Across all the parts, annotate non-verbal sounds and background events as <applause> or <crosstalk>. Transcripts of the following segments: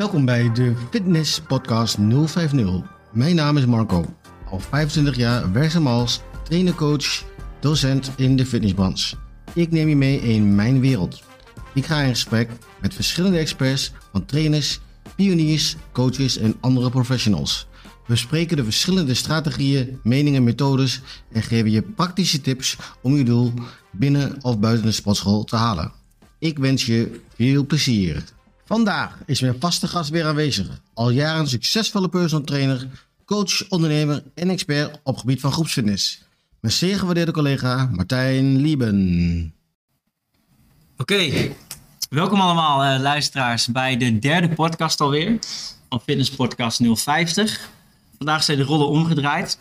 Welkom bij de Fitness Podcast 050. Mijn naam is Marco. Al 25 jaar werkzaam als trainer, coach, docent in de fitnessbranche. Ik neem je mee in mijn wereld. Ik ga in gesprek met verschillende experts van trainers, pioniers, coaches en andere professionals. We spreken de verschillende strategieën, meningen, methodes en geven je praktische tips om je doel binnen of buiten de sportschool te halen. Ik wens je veel plezier. Vandaag is mijn vaste gast weer aanwezig. Al jaren succesvolle personal trainer, coach, ondernemer en expert op gebied van groepsfitness. Mijn zeer gewaardeerde collega Martijn Lieben. Oké, welkom allemaal eh, luisteraars bij de derde podcast alweer van Fitness Podcast 050. Vandaag zijn de rollen omgedraaid.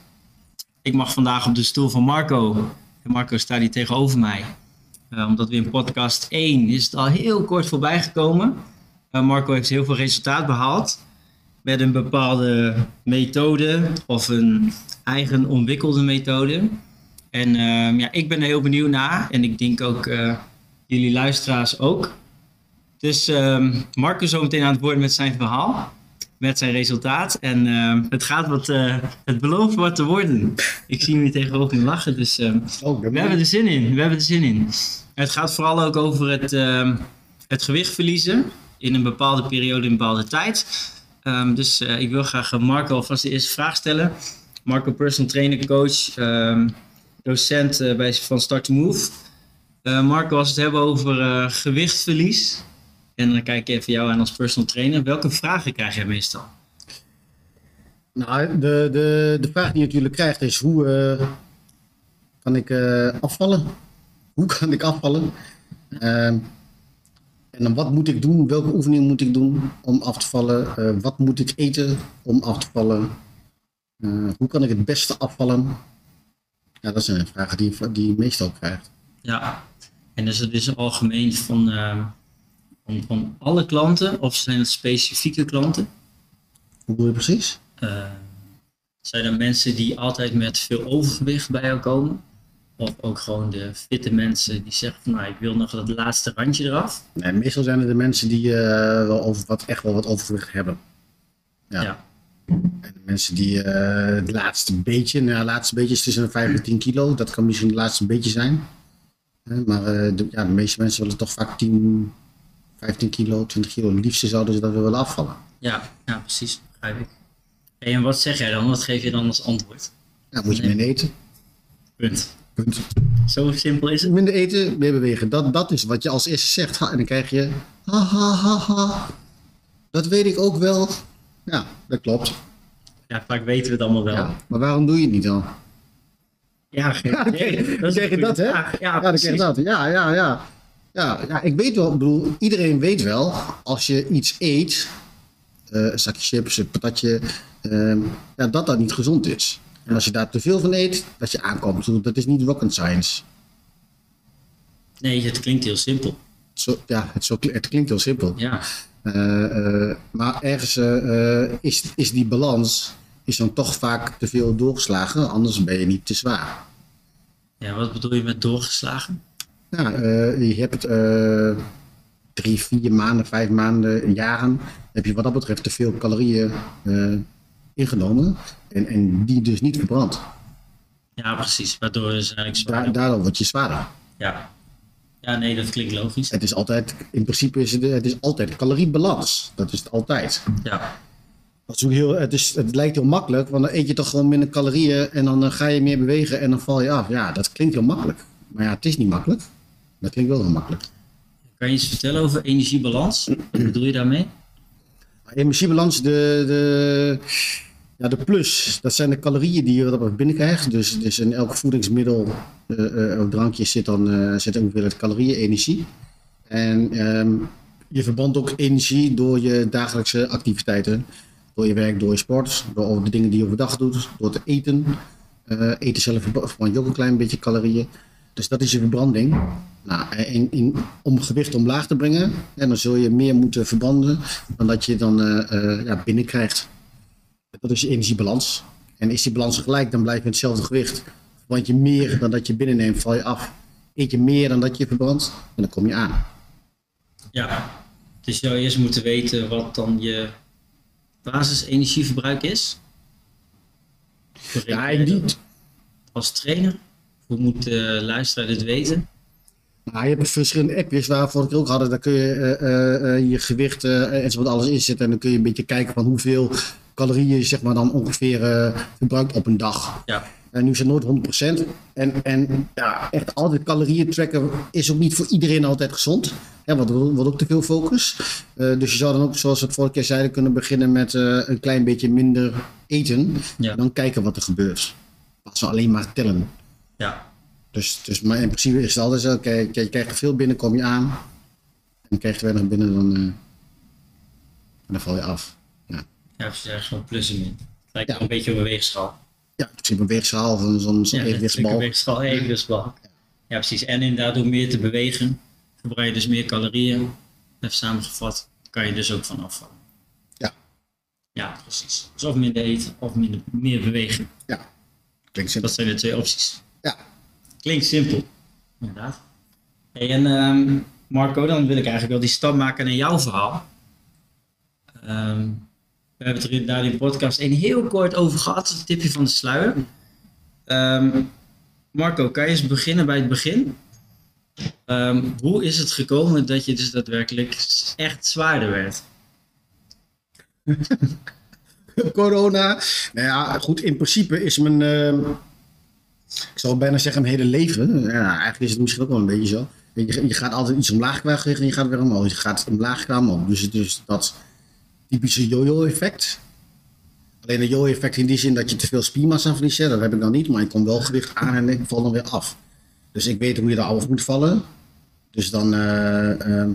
Ik mag vandaag op de stoel van Marco. Marco staat hier tegenover mij. Uh, omdat we in podcast 1 is het al heel kort voorbij gekomen. Uh, Marco heeft heel veel resultaat behaald. Met een bepaalde methode of een eigen ontwikkelde methode. En uh, ja, ik ben er heel benieuwd naar. En ik denk ook jullie luisteraars ook. Dus ehm, Marco zo meteen aan het woord met zijn verhaal met zijn resultaat. En uh, het gaat wat, uh, het belooft wat te worden. Ik zie hier tegenover me lachen, dus oh, we hebben er zin in. We hebben er zin in. Het gaat vooral ook over het, ehm, het gewicht verliezen in een bepaalde periode, in een bepaalde tijd. Um, dus eh, ik wil graag Marco alvast de eerste vraag stellen. Marco, personal trainer, coach, docent bij, van Start to Move. Marco, als het hebben over gewichtverlies, en dan kijk ik even jou aan als personal trainer. Welke vragen krijg jij meestal? Nou, de, de, de vraag die je natuurlijk krijgt is hoe kan ik afvallen? Hoe kan ik afvallen? En dan wat moet ik doen? Welke oefening moet ik doen om af te vallen? Uh, wat moet ik eten om af te vallen? hoe kan ik het beste afvallen? Ja, dat zijn vragen die, die je meestal krijgt. Ja, en is het dus algemeen van van, van alle klanten of zijn het specifieke klanten? Hoe bedoel je precies? Zijn er mensen die altijd met veel overgewicht bij jou komen? Of ook gewoon de fitte mensen die zeggen van nou, ik wil nog dat laatste randje eraf? Nee, meestal zijn het de mensen die uh, wel over, wat, echt wel wat overgewicht hebben. Ja. ja. En de mensen die uh, het laatste beetje, nou, het laatste beetje is tussen 5 en 10 kilo. Dat kan misschien het laatste beetje zijn. Maar de, ja, de meeste mensen willen toch vaak 10, 15 kilo, 20 kilo. Het liefste zouden ze dat we willen afvallen. Ja, ja precies. Begrijp ik. en wat zeg jij dan? Wat geef je dan als antwoord? Ja, moet je minder eten. Punt. Punt. Zo simpel is het. Minder eten, meer bewegen. Dat, dat is wat je als eerste zegt. En dan krijg je... Ha, ha, ha, ha. Dat weet ik ook wel. Ja, dat klopt. Ja, vaak weten we het allemaal wel. Ja, maar waarom doe je het niet dan? Ja, geen <laughs> ja, dan krijg je dat, hè? Ja, ja, dan krijg je dat. Ja, ja, ja. Ja, ja, ik weet wel, ik bedoel, iedereen weet wel, als je iets eet, uh, een zakje chips, een patatje, uh, ja, dat dat niet gezond is. En als je daar te veel van eet, dat je aankomt. Dat is niet rocket science. Nee, het klinkt heel simpel. Zo, ja, het, zo, het klinkt heel simpel. Ja. Uh, maar ergens is, is die balans is dan toch vaak te veel doorgeslagen, anders ben je niet te zwaar. Ja, wat bedoel je met doorgeslagen? Uh, je hebt drie, vier maanden, vijf maanden, jaren. Heb je wat dat betreft te veel calorieën ingenomen. En, en die dus niet verbrand. Ja, precies. Waardoor is eigenlijk zwaarder. Da daardoor word je zwaarder. Ja. Ja, nee, dat klinkt logisch. Het is altijd, in principe is het, het is altijd caloriebalans. Dat is het altijd. Ja. Dat is ook heel, het, is, het lijkt heel makkelijk, want dan eet je toch gewoon minder calorieën en dan ga je meer bewegen en dan val je af. Ja, dat klinkt heel makkelijk. Maar ja, het is niet makkelijk. Dat klinkt wel heel makkelijk. Kan je iets vertellen over energiebalans? Wat bedoel je daarmee? Energiebalans, de, de, ja, de plus, dat zijn de calorieën die je wat binnenkrijgt. Dus, dus in elk voedingsmiddel, uh, uh, drankje zit dan uh, zit hoeveelheid calorieën, energie. En um, je verbrandt ook energie door je dagelijkse activiteiten. Door je werk, door je sport, door de dingen die je overdag doet, door te eten. eten zelf verbrand je ook een klein beetje calorieën. Dus dat is je verbranding. Nou, om gewicht omlaag te brengen, en dan zul je meer moeten verbranden dan dat je dan uh, ja, binnenkrijgt. Dat is je energiebalans. En is die balans gelijk, dan blijf je hetzelfde gewicht. Want je meer dan dat je binnenneemt, val je af. Eet je meer dan dat je verbrandt, en dan kom je aan. Ja, Dus je zou eerst moeten weten wat dan je basisenergieverbruik is. Ja, ik niet. Als trainer? Hoe moet de luisteraar dit weten? Nou, je hebt verschillende appjes waarvoor ik ook hadden. Daar kun je eh, eh, eh, je gewicht eh, en zo wat alles inzetten. En dan kun je een beetje kijken van hoeveel calorieën je zeg maar, dan ongeveer eh, verbruikt op een dag. Ja. En nu is het nooit 100%. En, en ja, echt altijd calorieën tracken is ook niet voor iedereen altijd gezond. Ja, want er wordt ook te veel focus. Eh, dus je zou dan ook, zoals we het vorige keer zeiden, kunnen beginnen met eh, een klein beetje minder eten. Ja. En dan kijken wat er gebeurt. Als we alleen maar tellen. Ja. Dus, dus maar in principe is het altijd zo, oké, je krijgt er veel binnen, kom je aan. En krijg je weinig binnen, dan, eh, dan val je af. Ja, precies. Ergens gewoon plus en min. Het lijkt Ja. wel een beetje op een weegschaal. ja in principe een weegschaal of een- zo'n Ja, evenwichtsbal. een weegschaal, evenwichtsbal. Ja, precies. En inderdaad, door meer te bewegen, verbruik je dus meer calorieën. Even samengevat, kan je dus ook van afvallen. Ja. Ja, precies. Dus of minder eten, of minder, meer bewegen. Ja, klinkt simpel. Dat zijn de twee opties. Ja, Klinkt simpel. Inderdaad. Hey, en ehm, Marco, dan wil ik eigenlijk wel die stap maken naar jouw verhaal. Ehm, we hebben het er daar in de podcast een heel kort over gehad, een tipje van de sluier. Ehm, Marco, kan je eens beginnen bij het begin? Ehm, hoe is het gekomen dat je dus daadwerkelijk echt zwaarder werd? <laughs> corona. Nou ja, goed, in principe is mijn, eh, ik zou bijna zeggen, mijn hele leven. Ja, eigenlijk is het misschien ook wel een beetje zo. Je, je gaat altijd iets omlaag gewicht en je gaat weer omhoog. Je gaat omlaag qua omhoog. Dus het is dat typische yo-yo effect. Alleen een yo-yo effect in die zin dat je te veel spiermassa verliest. Dat heb ik dan niet, maar ik kom wel gewicht aan en ik val dan weer af. Dus ik weet hoe je eraf moet vallen. Dus dan, eh, eh,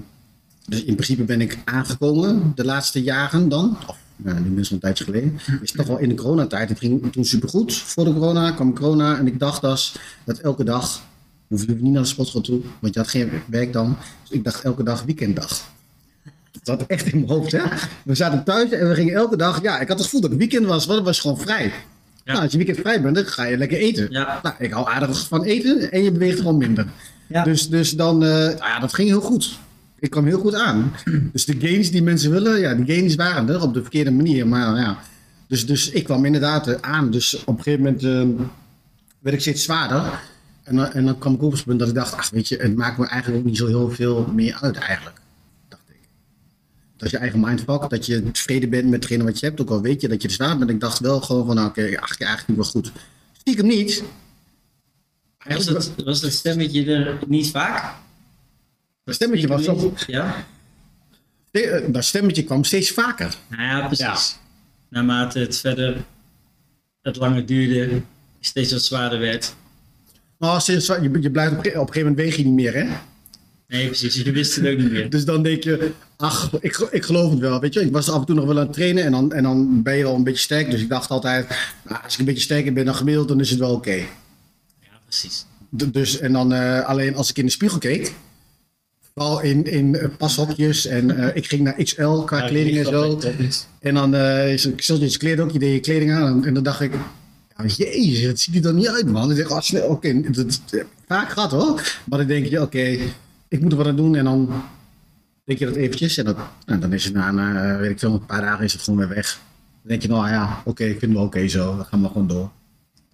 dus in principe ben ik aangekomen de laatste jaren dan. Of nou, nu een tijdje geleden. Is toch wel in de coronatijd. Het ging toen supergoed. Voor de corona kwam corona en ik dacht dus dat elke dag, hoef je niet naar de sportschool toe, want je had geen werk dan. Dus ik dacht elke dag weekenddag. Dat zat echt in mijn hoofd, hè? We zaten thuis en we gingen elke dag. Ja, ik had het gevoel dat het weekend was, want het was gewoon vrij. Nou, als je weekend vrij bent, dan ga je lekker eten. Ja. Nou, ik hou aardig van eten en je beweegt gewoon minder. Ja. Dus, dus dan, eh, nou ja, dat ging heel goed. Ik kwam heel goed aan. Dus de gains die mensen willen, ja, die gains waren er op de verkeerde manier. Maar ja, dus, dus ik kwam inderdaad eh, aan. Dus op een gegeven moment eh, werd ik steeds zwaarder. En, dan- en dan kwam ik op het punt dat ik dacht, ach weet je, het maakt me eigenlijk ook niet zo heel veel meer uit eigenlijk. Dat je eigen mindfuck, dat je tevreden bent met hetgene wat je hebt. Ook al weet je dat je er zwaar bent. Ik dacht wel gewoon van, nou, oké, ach, ja, eigenlijk wel goed. Stiekem niet. Was het, was dat stemmetje er niet vaak? dat stemmetje was zo. Ja? Eh, Dat stemmetje kwam steeds vaker. Nou ja, precies. Ja. Naarmate het verder, het langer duurde, steeds wat zwaarder werd. Maar sinds, je, je blijft op, op een gegeven moment weeg je niet meer, hè? Nee, precies. Je wist het ook niet meer. <laughs> Dus dan denk je, ach, ik, ik geloof het wel. Weet je, ik was af en toe nog wel aan het trainen en dan, en dan ben je al een beetje sterk. Dus ik dacht altijd, nou, als ik een beetje sterker ben dan gemiddeld, dan is het wel oké. Ja, precies. D- Dus, en dan eh, alleen als ik in de spiegel keek, vooral in, in eh, pashokjes en eh, ik ging naar XL qua Ja, kleding en zo. En dan uh, is ik zat je kleding ook, je deed je kleding aan en, en dan dacht ik, ja, jezus, het ziet er dan niet uit man. Ik denk, oh, oké, vaak gaat hoor. Maar dan denk je, oké, ik moet er wat aan doen en dan denk je dat eventjes en dat, nou, dan is het na, na, weet ik veel, een paar dagen is het gewoon weer weg. Dan denk je, nou ja, oké, ik vind het wel oké zo, dan gaan we gewoon door.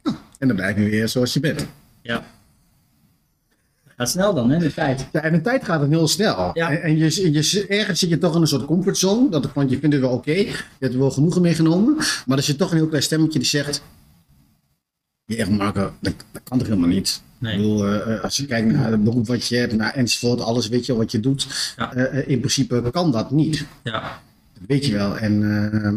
Nou, en dan blijf je weer zoals je bent. Ja. Gaat snel dan, hè, de tijd. Ja, en de tijd gaat het heel snel. Ja. En, en je, je, ergens zit je toch in een soort comfortzone. Dat, want je vindt het wel oké. Je hebt er wel genoegen meegenomen. Maar er zit toch een heel klein stemmetje die zegt... Ja, echt Marco, dat, dat kan toch helemaal niet? Nee. Ik bedoel, eh, eh, als je kijkt naar het beroep wat je hebt, naar enzovoort, alles weet je wat je doet. Ja. eh, in principe kan dat niet. Ja. Dat weet je wel. En,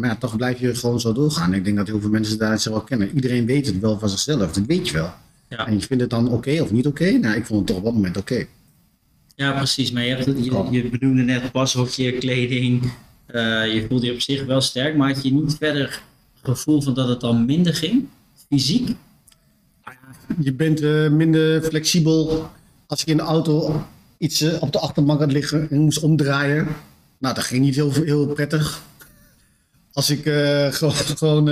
maar ja, toch blijf je gewoon zo doorgaan. Ik denk dat heel veel mensen daar zich wel kennen. Iedereen weet het wel van zichzelf. Dat weet je wel. Ja. En je vindt het dan oké of niet oké? Nou, ik vond het toch op dat moment oké. ja, precies. Maar je, hebt, je, je bedoelde net pashokje, kleding. Je voelde je op zich wel sterk, maar had je niet verder gevoel van dat het dan minder ging? Fysiek? Je bent eh, minder flexibel. Als ik in de auto iets eh, op de achterbank had liggen en moest omdraaien. Nou, dat ging niet heel, heel prettig. Als ik eh, gewoon, <laughs> gewoon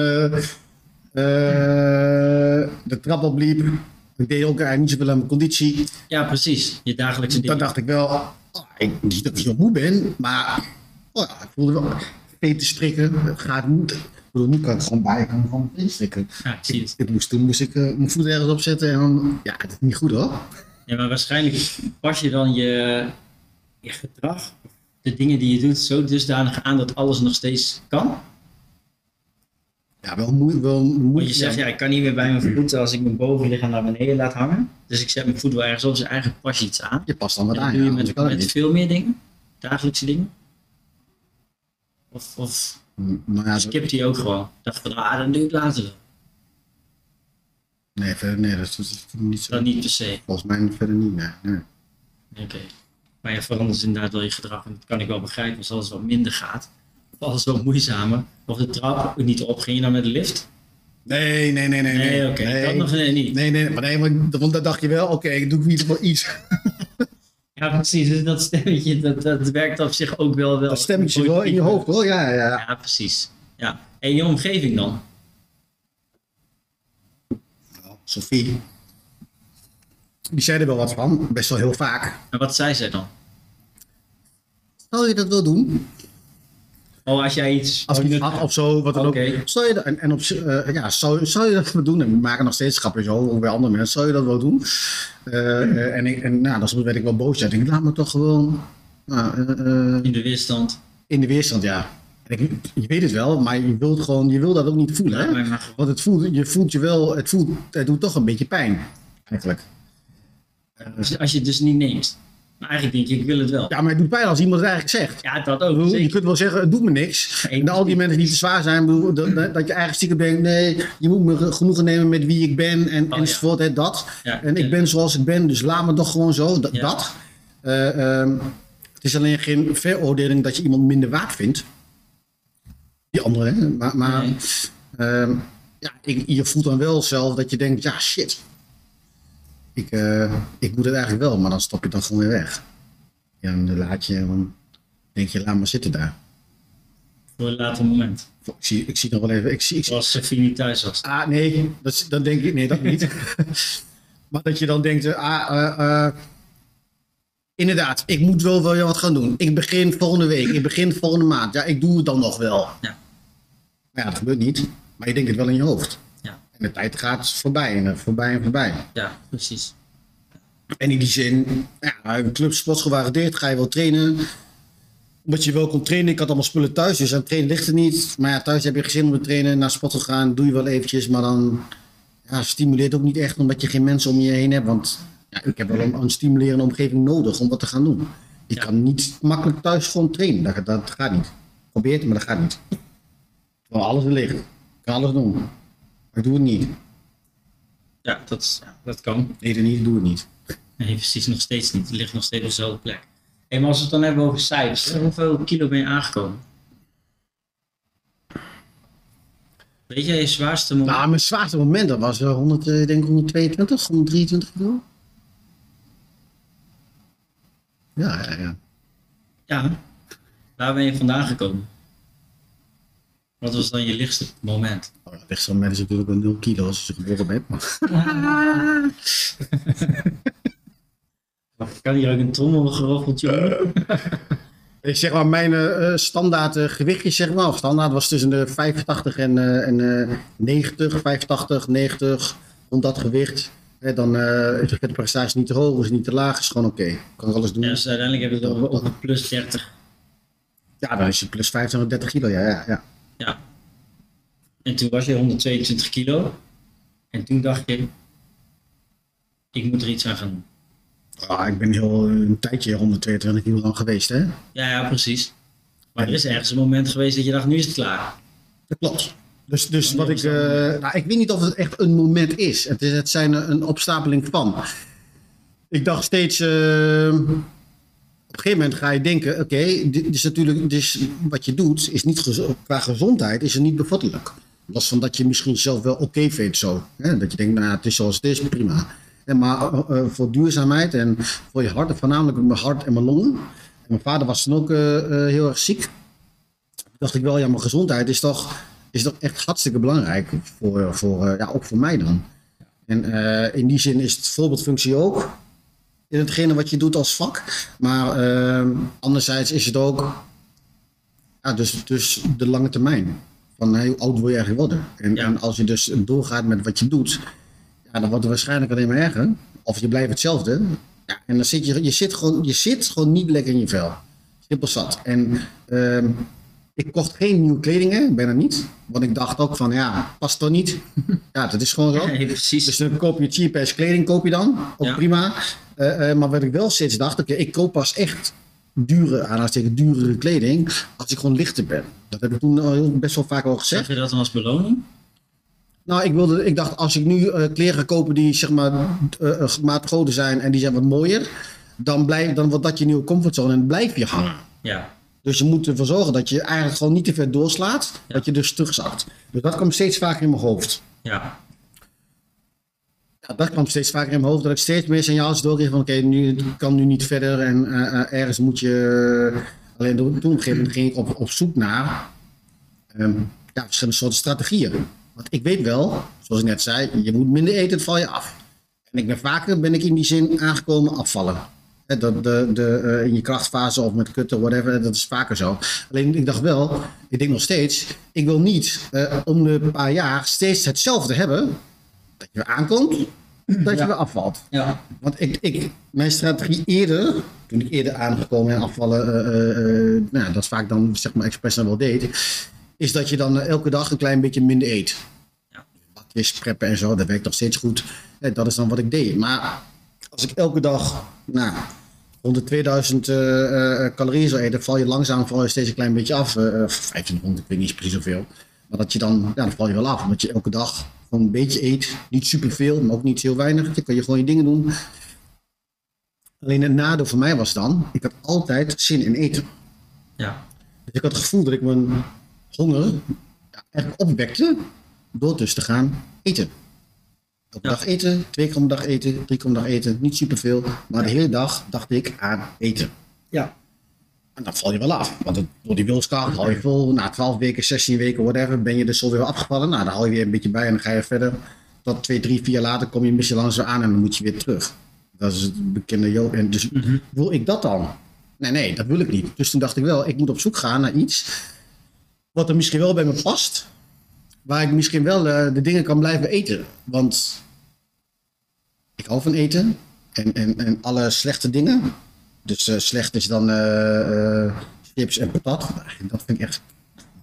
de trap opliep. Ik deed ook eigenlijk niet zoveel aan mijn conditie. Ja, precies. Je dagelijkse Dan dingen. dacht ik wel, oh, ik, niet dat ik zo moe ben, maar oh ja, ik voelde wel te strikken. Gaat bedoel, nu kan ik gewoon bij, ik kan gewoon veten strikken. Ja, ik zie het. Ik moest, toen moest ik eh, mijn voet ergens opzetten en dan, ja, dat is niet goed hoor. Ja, maar waarschijnlijk pas je dan je, je gedrag, de dingen die je doet, zo dusdanig aan dat alles nog steeds kan. Ja, wel moeilijk. Wel moeilijk Want je zegt, ja, ik kan niet meer bij mijn voeten als ik mijn bovenlichaam naar beneden laat hangen. Dus ik zet mijn voet wel ergens op, dus eigenlijk pas je iets aan. Je past dan wat aan. doe je met, met veel meer dingen, dagelijkse dingen. Of, of Nou ja, skipt hij ook gewoon. Dacht van, ah, dan doe ik later wel. nee, verder, nee, dat is, dat is niet zo. Dan niet per se. Volgens mij verder niet, nee. nee. Oké. Maar je verandert inderdaad wel je gedrag. En dat kan ik wel begrijpen als alles wat minder gaat. Of alles wat moeizamer. Of de trap niet op. Ging je dan met de lift? Nee, nee, nee, nee. Nee, Nee, oké. nee. Dat nog nee, niet. Nee, nee, maar nee, want, want dan dacht je wel, oké, ik doe in ieder geval iets. Ja, precies. Dus dat stemmetje, dat, dat werkt op zich ook wel. wel Dat stemmetje wel in je hoofd, hoor. Ja, ja, ja. Ja, precies. Ja. En je omgeving dan? Sophie. Die zei er wel wat van, best wel heel vaak. En wat zei zij dan? Zou je dat wel doen? Oh, als jij iets... Als oh, je het doet- had of zo, wat dan ook. Zou je dat, en, en op, eh, ja, zou, zou je dat wel doen? En we maken nog steeds grappen zo, ook bij andere mensen. Zou je dat wel doen? Eh, en ik, en nou, dan werd ik wel boos. Ik denk, laat me toch gewoon nou, In de weerstand. in de weerstand, ja. En ik, je weet het wel, maar je wilt gewoon, je wil dat ook niet voelen, hè? Want het voelt, je voelt je wel, het voelt, het doet toch een beetje pijn, eigenlijk. Als- Als je het dus niet neemt. Maar eigenlijk denk je, ik wil het wel. Ja, maar het doet pijn als iemand het eigenlijk zegt. Ja, dat ook. Je kunt wel zeggen, het doet me niks. En al die mensen die te zwaar zijn, bedoel, dat, dat je eigenlijk stiekem denkt, nee, je moet me genoegen nemen met wie ik ben en, Oh, enzovoort, hè, dat. Ja, en ik ja. ben zoals ik ben, dus laat me toch gewoon zo, dat. Ja. dat. Eh, ehm, het is alleen geen veroordeling dat je iemand minder waard vindt. Die andere, hè. Maar, maar Nee. ehm, ja, ik, je voelt dan wel zelf dat je denkt, ja, shit. Ik, eh, ik moet het eigenlijk wel, maar dan stop je dan gewoon weer weg. Ja, en dan laat je, dan denk je, laat maar zitten daar. Voor een later moment. Ik zie, ik zie nog wel even, ik zie, ik Zoals niet thuis was. ah nee, dat, dan denk ik, nee dat niet. <laughs> maar dat je dan denkt, eh, ah, eh, inderdaad, ik moet wel wel wat gaan doen. Ik begin volgende week, ik begin volgende maand. Ja, ik doe het dan nog wel. Ja. Maar ja, dat gebeurt niet. Maar je denkt het wel in je hoofd. De tijd gaat voorbij en eh, voorbij en voorbij. ja precies. En in die zin, ja, een club sportgewaardeerd, ga je wel trainen. Omdat je wel kon trainen. Ik had allemaal spullen thuis, dus aan trainen ligt er niet. Maar ja, thuis heb je geen zin om te trainen. Naar sport te gaan, doe je wel eventjes. Maar dan ja, stimuleert ook niet echt, omdat je geen mensen om je heen hebt. Want ja, ik heb wel een, een stimulerende omgeving nodig om wat te gaan doen. Je Ja. kan niet makkelijk thuis gewoon trainen. Dat, dat gaat niet. Probeer het, maar dat gaat niet. Terwijl alles er ligt. Ik kan alles doen. Maar ik doe het niet. Ja, dat, ja, dat kan. Nee, dat niet, ik doe het niet. Nee, precies nog steeds niet. Het ligt nog steeds op dezelfde plek. Hey, maar als we het dan hebben over cijfers. hè, Hoeveel kilo ben je aangekomen? Weet jij je zwaarste moment? Nou, mijn zwaarste moment dat was eh, 100, eh, ik denk 122, 123 kilo. Ja, ja, ja. Ja. Waar ben je vandaan gekomen? Wat was dan je lichtste moment? Oh, het lichtste moment is natuurlijk wel 0 kilo als je geboren bent. Maar... <laughs> Kan hier ook een trommel geroffeld, jongen? Ik zeg maar, mijn eh, eh, standaard eh, gewichtje, zeg maar, of standaard was tussen de 85 en, eh, en eh, 90, 85, 90, rond dat gewicht. Hè, dan eh, is de vetprestatie niet te hoog, is niet te laag, is gewoon oké. Kan ik alles doen. Ja, Ja, dus uiteindelijk heb je het over, over plus 30. dan is je plus 25, 30 kilo, ja, ja, ja. Ja. En toen was je 122 kilo. En toen dacht je, ik moet er iets aan gaan doen. Ah, ik ben heel eh, een tijdje 122 kilo lang geweest, hè. Ja, ja, precies. Maar er is ergens een moment geweest dat je dacht, nu is het klaar. Dat klopt. Dus, dus wat ik. eh, nou, ik weet niet of het echt een moment is. Het, is, het zijn een, opstapeling van. Ik dacht steeds. eh, op een gegeven moment ga je denken: oké, dit is natuurlijk. Dus wat je doet, is niet qua gezondheid is het niet bevattelijk. Los van dat je misschien zelf wel oké vindt zo. Hè? Dat je denkt, nou, ja, het is zoals het is, prima. Maar eh, eh, voor duurzaamheid en voor je hart, voornamelijk mijn hart en mijn longen. En mijn vader was toen ook eh, heel erg ziek dacht ik wel, ja, maar gezondheid is toch, is toch echt hartstikke belangrijk. Voor, voor, ja, ook voor mij dan. En in die zin is het voorbeeldfunctie ook. In hetgene wat je doet als vak. Maar ehm, anderzijds is het ook ja, dus, dus de lange termijn. Van hey, hoe oud wil je eigenlijk worden? En, Ja. en als je dus doorgaat met wat je doet, ja, dan wordt het waarschijnlijk alleen maar erger. Of je blijft hetzelfde. Ja, en dan zit je, je, zit gewoon, je zit gewoon niet lekker in je vel. Simpel zat. En ehm, ik kocht geen nieuwe kledingen, bijna niet. Want ik dacht ook van, ja, past toch niet? <laughs> Ja, dat is gewoon zo. <laughs> Nee, precies. Dus dan koop je cheap ass kleding, koop je dan. Ook Ja. prima. Eh, eh, maar wat ik wel steeds dacht, oké, ik koop pas echt dure, aanhalingstekens durere kleding, als ik gewoon lichter ben. Dat heb ik toen best wel vaak al Zeg gezegd. je dat dan als beloning? Nou, ik, wilde, ik dacht, als ik nu eh, kleren ga kopen die zeg maar maat groter zijn en die zijn wat mooier, dan, blijf, dan wordt dat je nieuwe comfortzone en blijf je hangen. Ja. Dus je moet ervoor zorgen dat je eigenlijk gewoon niet te ver doorslaat, Ja. dat je dus terugzakt. Dus dat kwam steeds vaker in mijn hoofd. Ja. Ja, dat kwam steeds vaker in mijn hoofd, dat ik steeds meer signaaltjes doorkreeg van oké, nu kan nu niet verder en eh, eh, ergens moet je... Alleen toen op een gegeven moment ging ik op, op zoek naar ehm, ja, verschillende soorten strategieën. Want ik weet wel, zoals ik net zei, je moet minder eten, het val je af. En ik ben vaker ben ik in die zin aangekomen afvallen. De, de, eh, in je krachtfase of met kutten, whatever, dat is vaker zo. Alleen ik dacht wel, ik denk nog steeds, ik wil niet eh, om de paar jaar steeds hetzelfde hebben. Dat je weer aankomt, dat je weer afvalt. Ja. Want ik, ik, mijn strategie eerder, toen ik eerder aangekomen en afvallen, eh, eh, eh, nou, dat vaak dan zeg maar expres dan wel deed, is dat je dan elke dag een klein beetje minder eet. Ja. Bakjes preppen en zo, dat werkt nog steeds goed. Dat is dan wat ik deed. Maar als ik elke dag, nou, rond de 2000 eh, eh, calorieën zou eten, val je langzaam val je steeds een klein beetje af. eh, 1500, ik weet niet precies hoeveel. Maar dat je dan, ja, dan val je wel af. Omdat je elke dag gewoon een beetje eet. Niet superveel, maar ook niet heel weinig. Dan kan je gewoon je dingen doen. Alleen het nadeel voor mij was dan, ik had altijd zin in eten. Ja. Dus ik had het gevoel dat ik mijn honger ja, eigenlijk opwekte door dus te gaan eten. Op Ja. dag eten, twee keer om de dag eten, drie keer om de dag eten. Niet superveel, maar de hele dag dacht ik aan eten. Ja. En dan val je wel af. Want het- door die wilskracht hou je vol. Na 12 weken, 16 weken, whatever, ben je dus alweer afgevallen. Nou, dan hou je weer een beetje bij en dan ga je verder. Tot twee, drie, vier jaar later kom je een beetje langzaam aan en dan moet je weer terug. Dat is het bekende Jo. En dus wil ik dat dan? Nee, nee, dat wil ik niet. Dus toen dacht ik wel, ik moet op zoek gaan naar iets wat er misschien wel bij me past. Waar ik misschien wel eh, de dingen kan blijven eten. Want ik hou van eten. En, en, en alle slechte dingen. Dus eh, slecht is dan eh, eh, chips en patat. Dat vind ik echt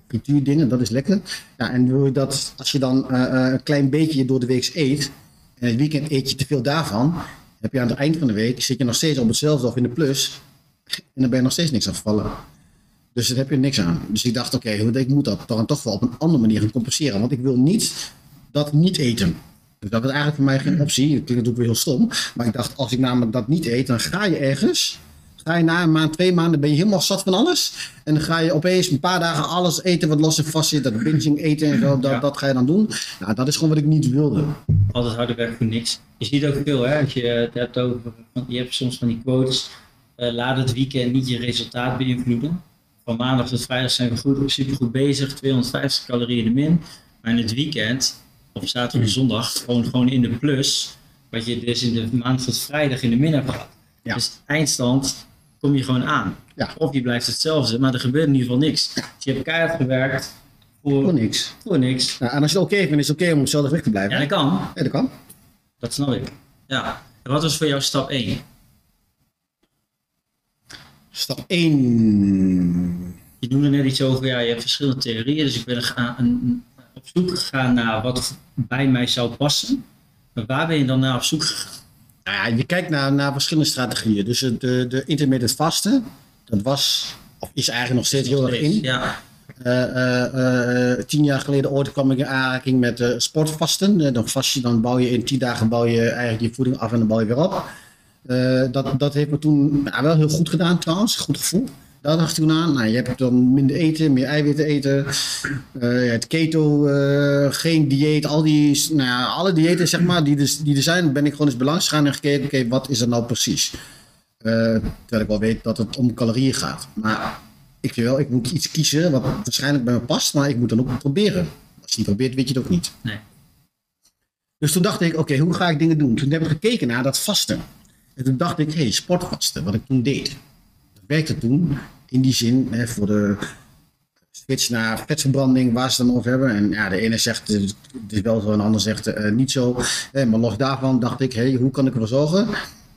frituurdingen, dat is lekker. Ja, en wil je dat, als je dan een klein beetje door de week eet. En het weekend eet je te veel daarvan. Heb je aan het eind van de week, zit je nog steeds op hetzelfde of in de plus. En dan ben je nog steeds niks afgevallen. Dus daar heb je niks aan. Dus ik dacht, oké, ik moet dat dan toch wel op een andere manier gaan compenseren. Want ik wil niet dat niet eten. Dus dat was eigenlijk voor mij geen optie. Dat klinkt natuurlijk weer heel stom. Maar ik dacht, als ik namelijk dat niet eet, dan ga je ergens. Ga je na een maand, twee maanden, ben je helemaal zat van alles. En dan ga je opeens een paar dagen alles eten wat los en vast zit. Dat binging eten en zo, dat, Ja. dat ga je dan doen. Nou, dat is gewoon wat ik niet wilde. Altijd harde werk voor niks. Je ziet ook veel, hè, als je het hebt over, je hebt soms van die quotes, eh, laat het weekend niet je resultaat beïnvloeden. Van maandag tot vrijdag zijn we goed, supergoed bezig, 250 calorieën in de min. Maar in het weekend, of zaterdag of zondag, gewoon, gewoon in de plus, wat je dus in de maandag tot vrijdag in de min hebt gehad. Ja. Dus eindstand kom je gewoon aan. Ja. Of je blijft hetzelfde, maar er gebeurt in ieder geval niks. Dus je hebt keihard gewerkt Voor voor, niks. voor niks. En als je het oké vindt, is het oké om hetzelfde gewicht te blijven. Ja, dat kan. Ja, dat kan. Dat snap ik. Ja. En wat was voor jou stap 1? Stap 1. Je noemde net iets over, ja, je hebt verschillende theorieën, dus ik ben een- op zoek gegaan naar wat bij mij zou passen. Maar waar ben je dan naar op zoek gegaan? Nou ja, je kijkt naar, naar verschillende strategieën. Dus de, de, intermittent vasten, dat was, of is eigenlijk nog steeds heel erg in. Ja, Eh, eh, eh, tien jaar geleden ooit kwam ik in aanraking met sportvasten. Dan vast je, dan bouw je in tien dagen bouw je eigenlijk je voeding af en dan bouw je weer op. Dat, dat heeft me toen nou, wel heel goed gedaan trouwens, goed gevoel. Daar dacht ik toen aan. Nou, je hebt dan minder eten, meer eiwitten eten. Eh, het keto, eh, geen dieet, al die, nou ja, alle diëten zeg maar, die, dus, die er zijn, ben ik gewoon eens belangs gegaan en gekeken, oké, wat is er nou precies? Eh, terwijl ik wel weet dat het om calorieën gaat. Maar ik vind wel, ik moet iets kiezen wat waarschijnlijk bij me past, maar ik moet dan ook proberen. Als je niet probeert, weet je het ook niet. nee. Dus toen dacht ik, oké, hoe ga ik dingen doen? Toen heb ik gekeken naar dat vasten. En toen dacht ik, hé, hey, sportvasten, wat ik toen deed. Werkte toen in die zin hè, voor de switch naar vetverbranding, waar ze het dan over hebben. En ja, de ene zegt het is wel zo, en de ander zegt uh, niet zo. Eh, maar los daarvan dacht ik, hey, hoe kan ik ervoor zorgen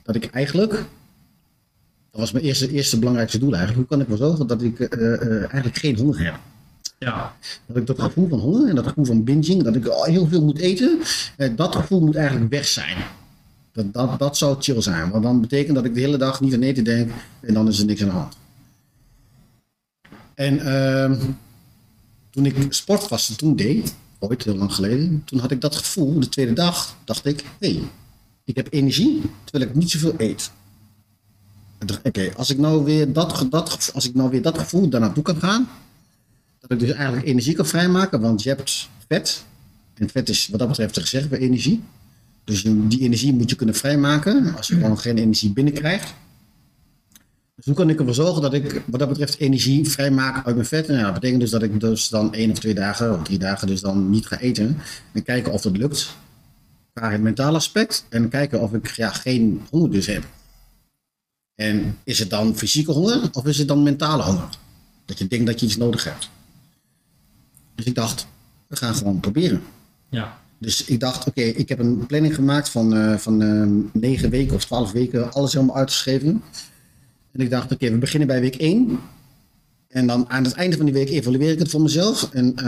dat ik eigenlijk, dat was mijn eerste, eerste belangrijkste doel eigenlijk, hoe kan ik ervoor zorgen dat ik uh, eigenlijk geen honger heb. Ja. Dat ik dat gevoel van honger en dat gevoel van binging, dat ik heel veel moet eten, dat gevoel moet eigenlijk weg zijn. Dat, dat, zou chill zijn, want dan betekent dat ik de hele dag niet aan eten denk en dan is er niks aan de hand. En uh, toen ik sportvasten toen deed, ooit heel lang geleden, toen had ik dat gevoel, de tweede dag, dacht ik, hé, hey, ik heb energie terwijl ik niet zoveel eet. Oké, als ik nou weer dat, dat, als ik nou weer dat gevoel daar naartoe kan gaan, dat ik dus eigenlijk energie kan vrijmaken, want je hebt vet. En vet is wat dat betreft gezegd bij energie. Dus die energie moet je kunnen vrijmaken als je gewoon geen energie binnenkrijgt. Dus hoe kan ik ervoor zorgen dat ik wat dat betreft energie vrijmaak uit mijn vet? Ja, dat betekent dus dat ik dus dan één of twee dagen of drie dagen dus dan niet ga eten. En kijken of dat lukt. Qua het mentale aspect. En kijken of ik ja, geen honger dus heb. En is het dan fysieke honger of is het dan mentale honger? Dat je denkt dat je iets nodig hebt. Dus ik dacht, we gaan gewoon proberen. Ja. Dus ik dacht, oké, ik heb een planning gemaakt van, uh, van uh, negen weken of twaalf weken, alles helemaal uitgeschreven. En ik dacht, oké, we beginnen bij week 1. En dan aan het einde van die week evalueer ik het voor mezelf. En uh,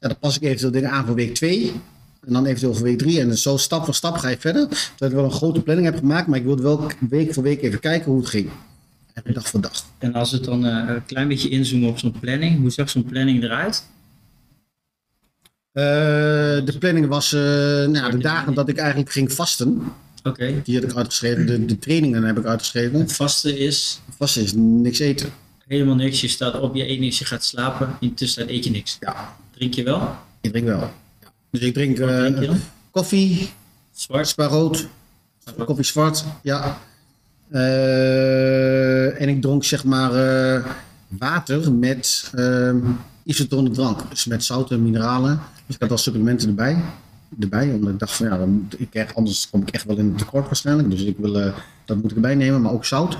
ja, dan pas ik eventueel dingen aan voor week 2. En dan eventueel voor week 3. En zo stap voor stap ga je verder. Terwijl ik wel een grote planning heb gemaakt, maar ik wilde wel week voor week even kijken hoe het ging. En dag voor dag. En als we dan een klein beetje inzoomen op zo'n planning, hoe zag zo'n planning eruit? Uh, de planning was uh, nou, de dagen dat ik eigenlijk ging vasten. Oké. Die heb ik uitgeschreven. De, de trainingen heb ik uitgeschreven. Het vasten is? Vasten is niks eten. Helemaal niks. Je staat op, je eet niks, je gaat slapen. In de tussentijd eet je niks. Ja. Drink je wel? Ik drink wel. Ja. Dus ik drink, drink dan? koffie. Zwart? Rood. Koffie zwart, ja. Uh, en ik dronk zeg maar water met isotone drank. Dus met zouten, mineralen. Dus ik had al supplementen erbij. Erbij, omdat ik dacht van ja, dan, ik anders kom ik echt wel in het tekort waarschijnlijk. Dus ik wil, uh, dat moet ik erbij nemen, maar ook zout.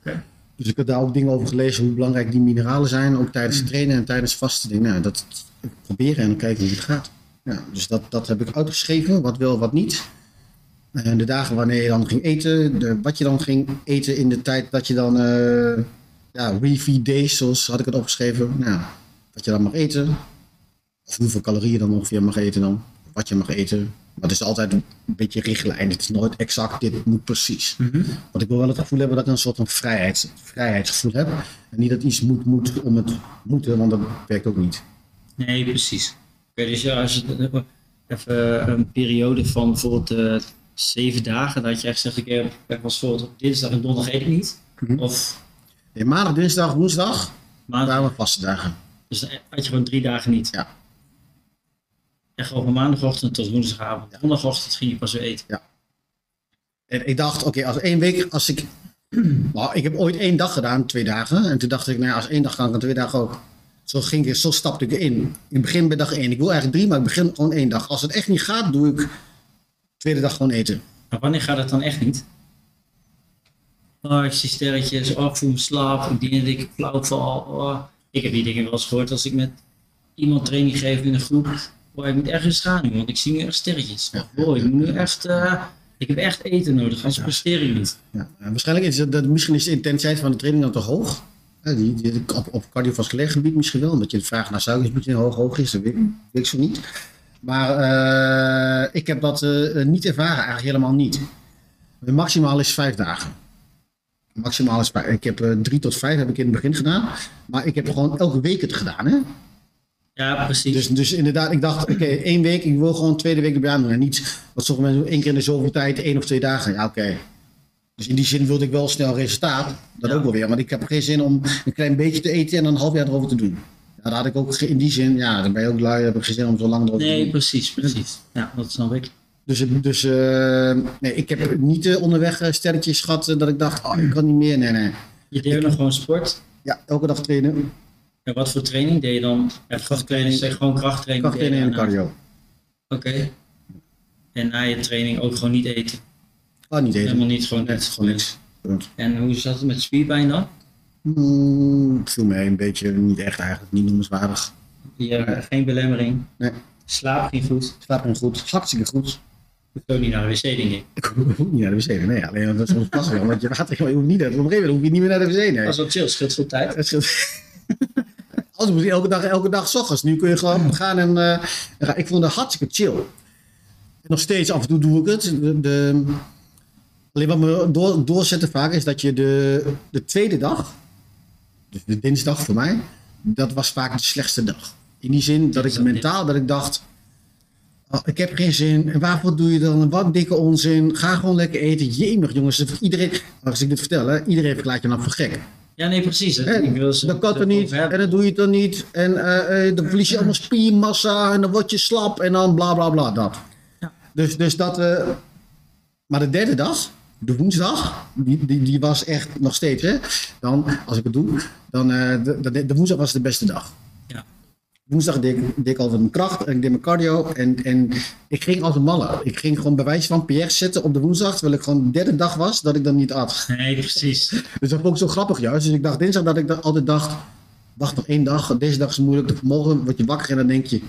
Okay. Dus ik heb daar ook dingen over gelezen hoe belangrijk die mineralen zijn. Ook tijdens het trainen en tijdens vasten. Denk, nou, dat proberen en dan kijken hoe het gaat. Ja, dus dat, dat heb ik uitgeschreven, wat wel, wat niet. En de dagen wanneer je dan ging eten, de, wat je dan ging eten in de tijd dat je dan, uh, ja, refeed days, zoals had ik het opgeschreven. Nou, wat je dan mag eten. Of hoeveel calorieën je dan ongeveer mag eten dan. Wat je mag eten. Maar het is altijd een beetje richtlijn. Het is nooit exact, dit moet precies. Mm -hmm. Want ik wil wel het gevoel hebben dat ik een soort van vrijheids, vrijheidsgevoel heb. En niet dat iets moet, moet om het moeten, want dat werkt ook niet. Nee, precies. Oké, dus ja, als het even een periode van bijvoorbeeld uh, zeven dagen, dat je echt zegt, ik heb bijvoorbeeld op dinsdag en donderdag eet ik niet. Mm -hmm. Of nee, maandag, dinsdag, woensdag, maandag. waren vaste dagen. Dus dan had je gewoon drie dagen niet. Ja. En gewoon van maandagochtend tot woensdagavond. Ja. Donderdagochtend ging je pas weer eten. Ja. En ik dacht, oké, okay, als één week, als ik. <clears throat> Nou, ik heb ooit één dag gedaan, twee dagen. En toen dacht ik, nou ja, als één dag kan, dan twee dagen ook. Zo, ging ik, zo stapte ik erin. Ik begin bij dag één. Ik wil eigenlijk drie, maar ik begin gewoon één dag. Als het echt niet gaat, doe ik tweede dag gewoon eten. Maar wanneer gaat het dan echt niet? Oh, ik zie sterretjes. Oh, ik voel me slaap. Ik denk dat ik flauw val. Oh. Ik heb die dingen wel eens gehoord als ik met iemand training geef in een groep. Oh, ik moet ergens gaan nu, want ik zie nu echt sterretjes. Ja. Oh, ik moet nu echt, uh, ik heb echt eten nodig, anders presteer ik niet. Ja. Waarschijnlijk is het, dat, misschien is de intensiteit van de training dan te hoog. Die, die, op, op cardiovasculair gebied misschien wel, omdat je de vraag naar suikergebied hoog, hoog is, dat weet, weet ik zo niet. Maar uh, ik heb dat uh, niet ervaren, eigenlijk helemaal niet. De maximaal is vijf dagen. Maximaal is vijf. Ik heb uh, drie tot vijf heb ik in het begin gedaan. Maar ik heb gewoon elke week het gedaan. Hè? Ja, precies. Dus, dus inderdaad, ik dacht, oké, okay, één week, ik wil gewoon tweede week erbij aan doen. En niet, wat sommige mensen één keer in de zoveel tijd, één of twee dagen. Ja, oké. Okay. Dus in die zin wilde ik wel snel resultaat. Dat Ja. ook wel weer. Want ik heb geen zin om een klein beetje te eten en dan een half jaar erover te doen. Ja, daar had ik ook in die zin, ja, dan ben je ook lui, heb ik geen zin om zo lang erover te Nee, doen. precies, precies. Ja, dat snap ik. Dus, ik- dus eh, nee, ik heb niet uh, onderweg uh, stelletjes gehad uh, dat ik dacht, oh, ik kan niet meer. Nee, nee. Je deed nog gewoon sport. Ja, elke dag trainen. En wat voor training deed je dan? Ja, krachttraining, zeg gewoon krachttraining. Krachttrainen en daarna. cardio. Oké. En na je training ook gewoon niet eten. Gewoon niet eten. Helemaal niet, gewoon niet. gewoon niks. En hoe zat het met spierpijn dan? Mm, viel mij een beetje niet echt eigenlijk, niet noemenswaardig. Eh, geen belemmering. Nee. Slaap ging goed. Slaap ging goed, hartstikke goed. Hoeft ook niet naar de wc, denk ik. Ik hoef niet naar de wc, nee, alleen dat is soms lastig, want je water, je hoeft niet, op een gegeven moment hoef je niet meer naar de wc, nee. Dat is wel chill, scheelt veel tijd. Het scheelt. Anders moet je elke dag, elke dag 's ochtends. Nu kun je gewoon gaan en, eh. Ik vond het hartstikke chill. En nog steeds af en toe doe ik het. De, de- alleen wat me door, doorzette vaak is dat je de, de tweede dag, dus de dinsdag voor mij, dat was vaak de slechtste dag. In die zin dat ik mentaal dat ik dacht, oh, ik heb geen zin. En waarvoor doe je dan? Wat dikke onzin. Ga gewoon lekker eten. Jemig jongens. Iedereen, als ik dit vertel, hè, iedereen verklaart je dan voor gek. Ja, nee, precies. hè. Hè, Ik wil ze dat kan het er niet en dan doe je het dan niet. En eh, eh, dan verlies je allemaal spiermassa en dan word je slap en dan bla bla bla dat. Ja. Dus, dus dat. eh, maar de derde dag, de woensdag, die, die, die was echt nog steeds. Hè? Dan, als ik het doe, dan eh, de, de, de woensdag was de beste dag. Ja. Woensdag deed, ik- deed ik altijd mijn kracht en ik deed mijn cardio. En, en ik ging als een malle. Ik ging gewoon bij wijze van PR zetten op de woensdag. Terwijl ik gewoon de derde dag was dat ik dan niet at. Nee, precies. Dus dat vond ik zo grappig juist. Dus ik dacht dinsdag dat ik altijd dacht, wacht nog één dag, deze dag is moeilijk. Morgen word je wakker en dan denk je.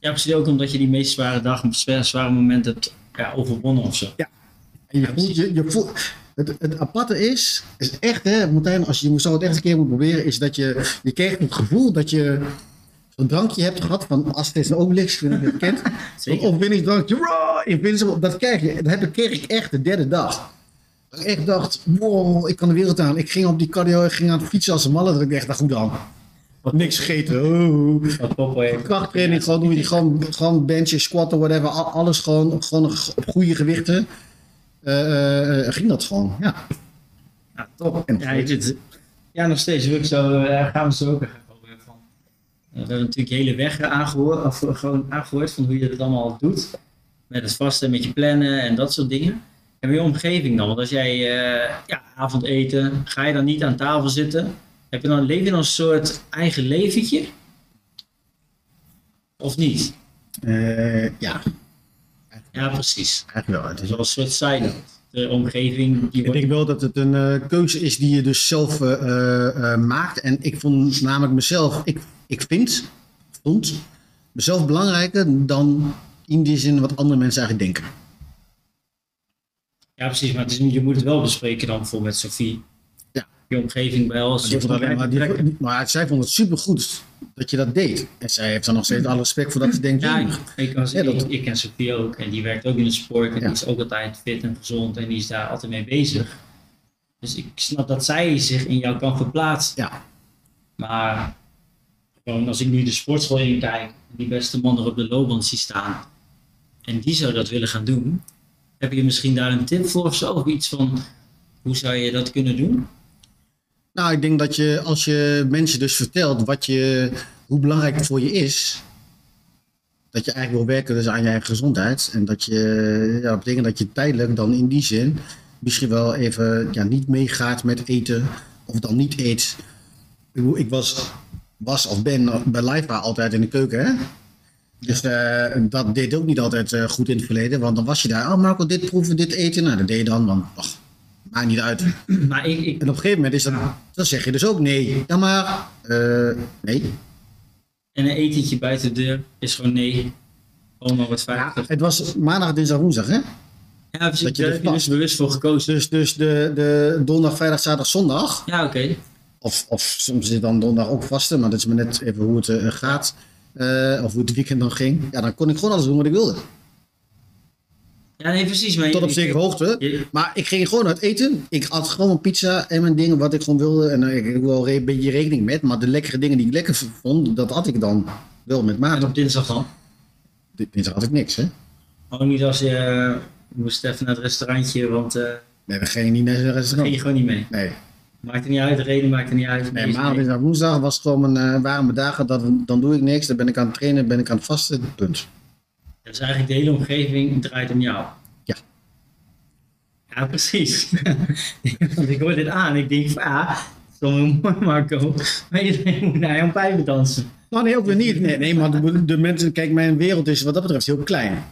Ja, precies ook omdat je die meest zware dag, zware, momenten hebt ja, overwonnen of zo. En je voelt, je, je voelt, het, het aparte is, is echt hè, Martijn, als je zou het echt een keer moet proberen, is dat je, je krijgt het gevoel dat je zo'n drankje hebt gehad van Astes en Obelix, ik weet niet of je het kent. <laughs> Raw, Invincible, dat krijg je. Dat heb ik, kreeg ik echt de derde dag. Dat ik echt dacht, wow, ik kan de wereld aan. Ik ging op die cardio, ik ging aan het fietsen als een malle, dat ik dacht, nou goed dan. Niks gegeten, oh. Wat. Krachttraining, gewoon doe je gewoon, gewoon benchen, squatten, whatever. al- Alles gewoon, gewoon op goede gewichten. Eh, ging dat gewoon, ja. Ja, top. En nog ja, ja, nog steeds. Wil ik zo, gaan we zo ook even over hebben van. Eh, we hebben natuurlijk hele weg aangehoord, of gewoon aangehoord van hoe je het allemaal doet. Met het vasten, met je plannen en dat soort dingen. En je omgeving dan? Want als jij eh, ja, avondeten, ga je dan niet aan tafel zitten? Heb je dan, leef je dan een soort eigen leventje? Of niet? Eh, ja, Ja, precies. eigenlijk wel. Het is wel een soort side De omgeving die Ik wordt... denk wel dat het een eh, keuze is die je dus zelf maakt. En ik vond namelijk mezelf, ik, ik vind, vond mezelf belangrijker dan in die zin wat andere mensen eigenlijk denken. Ja, precies. Maar het is, je moet het wel bespreken dan bijvoorbeeld met Sophie. Ja. Je omgeving wel. Maar, die, maar zij vond het supergoed dat je dat deed. En zij heeft dan nog steeds alle respect voor dat ze denkt. Ja, "Jee, ik, ik, als, Ja, dat- ik, ik ken Sophie ook. En die werkt ook in de sport. En Ja. die is ook altijd fit en gezond. En die is daar altijd mee bezig. Dus ik snap dat zij zich in jou kan verplaatsen. Ja. Maar als ik nu de sportschool in kijk. Die beste man er op de loopband zie staan. En die zou dat willen gaan doen. Heb je misschien daar een tip voor of zo? Of iets van, hoe zou je dat kunnen doen? Nou, ik denk dat je als je mensen dus vertelt wat je, hoe belangrijk het voor je is, dat je eigenlijk wil werken dus aan je eigen gezondheid. En dat je, ja, dat betekent dat je tijdelijk dan in die zin misschien wel even ja, niet meegaat met eten of dan niet eet. Ik was, was of ben bij Liva altijd in de keuken, hè? Dus eh, dat deed ook niet altijd eh, goed in het verleden, want dan was je daar, oh Marco, dit proeven, dit eten. Nou, dat deed je dan, want ach, maakt niet uit. <clears throat> Maar ik, ik, En op een gegeven moment is dat, dan zeg je dus ook nee. Ja, maar eh, nee. en een etentje buiten de deur is gewoon nee. Oma wordt Ja, 50. het was maandag, dinsdag, woensdag, hè? Ja, precies. dat je Daar dus heb je dus bewust voor gekozen. Dus, dus de, de donderdag, vrijdag, zaterdag, zondag. Ja, oké. Of, of soms zit dan donderdag ook vasten, maar dat is maar net even hoe het eh, gaat. Eh, of hoe het weekend dan ging. Ja, dan kon ik gewoon alles doen wat ik wilde. Ja, nee, precies. Maar Tot op zekere hoogte. je- Maar ik ging gewoon uit eten. Ik had gewoon mijn pizza en mijn dingen wat ik gewoon wilde. En eh, ik heb wel een beetje rekening met. Maar de lekkere dingen die ik lekker vond, dat had ik dan wel met En maat. op dinsdag dan? Dinsdag had ik niks, hè? Ook niet als je moest even naar het restaurantje, want Nee, dan ging je niet naar ging restaurant. je gewoon niet mee. Nee. Maakt er niet uit, de reden maakt er niet uit. Nee, Is maandag, dinsdag, woensdag was gewoon mijn, eh, waren mijn dagen. Dat, dan doe ik niks. Dan ben ik aan het trainen, ben ik aan het vasten. Punt. Dus eigenlijk de hele omgeving draait om jou. Ja. Ja, precies. <laughs> want ik hoor dit aan. Ik denk van, ah, is mooi Marco. Maar iedereen moet naar jouw pijpen dansen. Nou, nee, ook weer niet. Nee, nee maar de, de mensen, kijk, mijn wereld is wat dat betreft heel klein.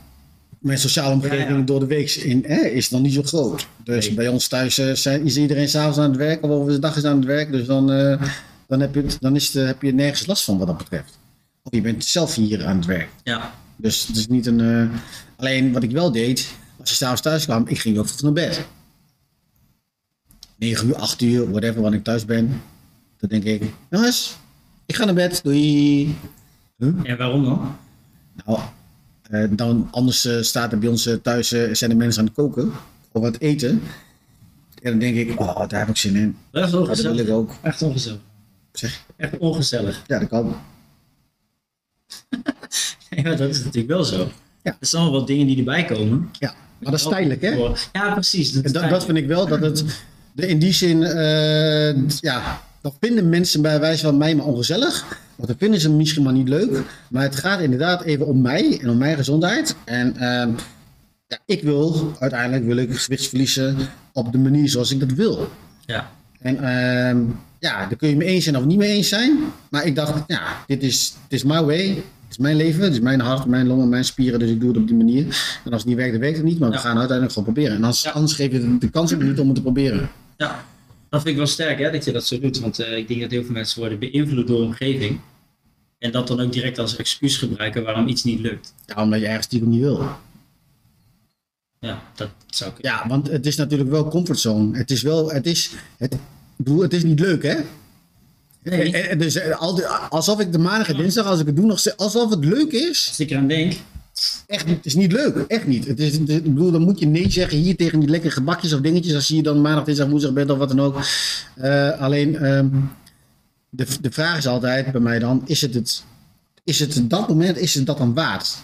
Mijn sociale omgeving Ja, ja. door de week in, hè, is dan niet zo groot. Dus Nee. bij ons thuis eh, zijn, is iedereen s'avonds aan het werk of over de dag is aan het werk. Dus dan, eh, dan, heb, je het, dan is het, heb je nergens last van wat dat betreft. Of je bent zelf hier aan het werk. Ja. Dus het is niet een. eh, alleen wat ik wel deed, als je s'avonds thuis kwam, ik ging ook vroeg naar bed. 9 uur, 8 uur, whatever, wanneer ik thuis ben. Dan denk ik, jongens, ik ga naar bed, doei. En waarom dan? Nou, eh, dan, anders eh, staat er bij ons eh, thuis, eh, zijn de mensen aan het koken of wat eten. En dan denk ik, oh, daar heb ik zin in. Dat is Oh, dat wil ongezellig. ik ook. Echt ongezellig. Zeg, Echt ongezellig. ja, dat kan. <laughs> Ja, dat is natuurlijk wel zo. Ja. Er zijn allemaal wat dingen die erbij komen. Ja, maar dat is tijdelijk, hè? Ja, precies. Dat, vind ik wel, dat het de, <laughs> in die zin, eh, ja, dat vinden mensen bij wijze van mij maar ongezellig. Want dat vinden ze misschien maar niet leuk. Maar het gaat inderdaad even om mij en om mijn gezondheid. En ehm, ja, ik wil, uiteindelijk wil ik gewicht verliezen op de manier zoals ik dat wil. Ja. En ehm, ja, daar kun je mee eens zijn of niet mee eens zijn. Maar ik dacht, ja, dit is, dit is my way. Het is mijn leven, het is mijn hart, mijn longen, mijn spieren. Dus ik doe het op die manier. En als het niet werkt, dan werkt het niet. Maar we gaan uiteindelijk gewoon proberen. En anders, Ja. anders geef je de, de kans ook niet om het te proberen. ja. Dat vind ik wel sterk hè, dat je dat zo doet. Want eh, ik denk dat heel veel mensen worden beïnvloed door de omgeving. En dat dan ook direct als excuus gebruiken waarom iets niet lukt. Ja, omdat je ergens stiekem niet wil. Ja, dat zou kunnen. Ja, want het is natuurlijk wel comfortzone. Het is wel, het is, het, ik bedoel, het is niet leuk, hè? Nee. Eh, eh, Dus al die- alsof ik de maandag en dinsdag, als ik het doe, nog alsof het leuk is. Als ik eraan denk, Echt. Het is niet leuk. Echt niet. Het is, ik bedoel, dan moet je nee zeggen hier tegen die lekkere gebakjes of dingetjes. Als je dan maandag, dinsdag, woensdag bent of wat dan ook. Eh, alleen, ehm, de, de vraag is altijd bij mij dan, is het het, is het dat moment, is het dat dan waard?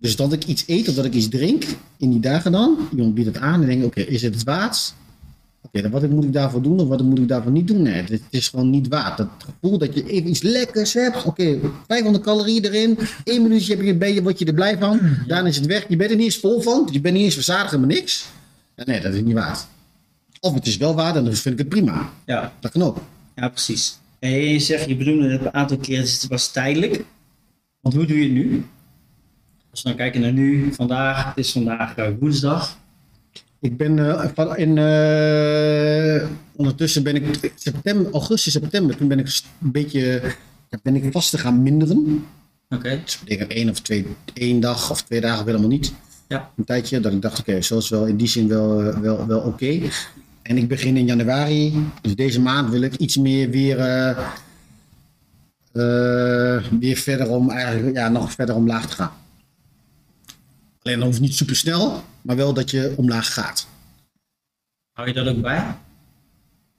Dus dat ik iets eet of dat ik iets drink in die dagen dan. Iemand biedt het aan en denk oké, is het het waard? Oké, dan wat moet ik daarvoor doen of wat moet ik daarvoor niet doen? Nee, het, is gewoon niet waard. Dat gevoel dat je even iets lekkers hebt. Oké, 500 calorieën erin. Eén minuutje heb je een beetje, word je er blij van. Daarna is het weg. Je bent er niet eens vol van. Je bent niet eens verzadigd, helemaal niks. Nee, dat is niet waard. Of het is wel waard en dan vind ik het prima. ja, Dat kan ook. ja precies. En je zegt, je bedoelde het een aantal keer, het was tijdelijk. Want hoe doe je het nu? Als we dan kijken naar nu, vandaag, het is vandaag eh, woensdag. Ik ben eh, in, eh, ondertussen ben ik september, augustus, september, toen ben ik een beetje, ben ik vast te gaan minderen. Oké. Dus ik denk één of twee, één dag of twee dagen helemaal niet. Ja. Een tijdje dat ik dacht, oké, zo is wel in die zin wel, wel, wel oké. En ik begin in januari, dus deze maand wil ik iets meer weer, eh, weer verder om, eigenlijk, ja, nog verder omlaag te gaan. Alleen dan hoeft niet super snel, maar wel dat je omlaag gaat. Hou je dat ook bij?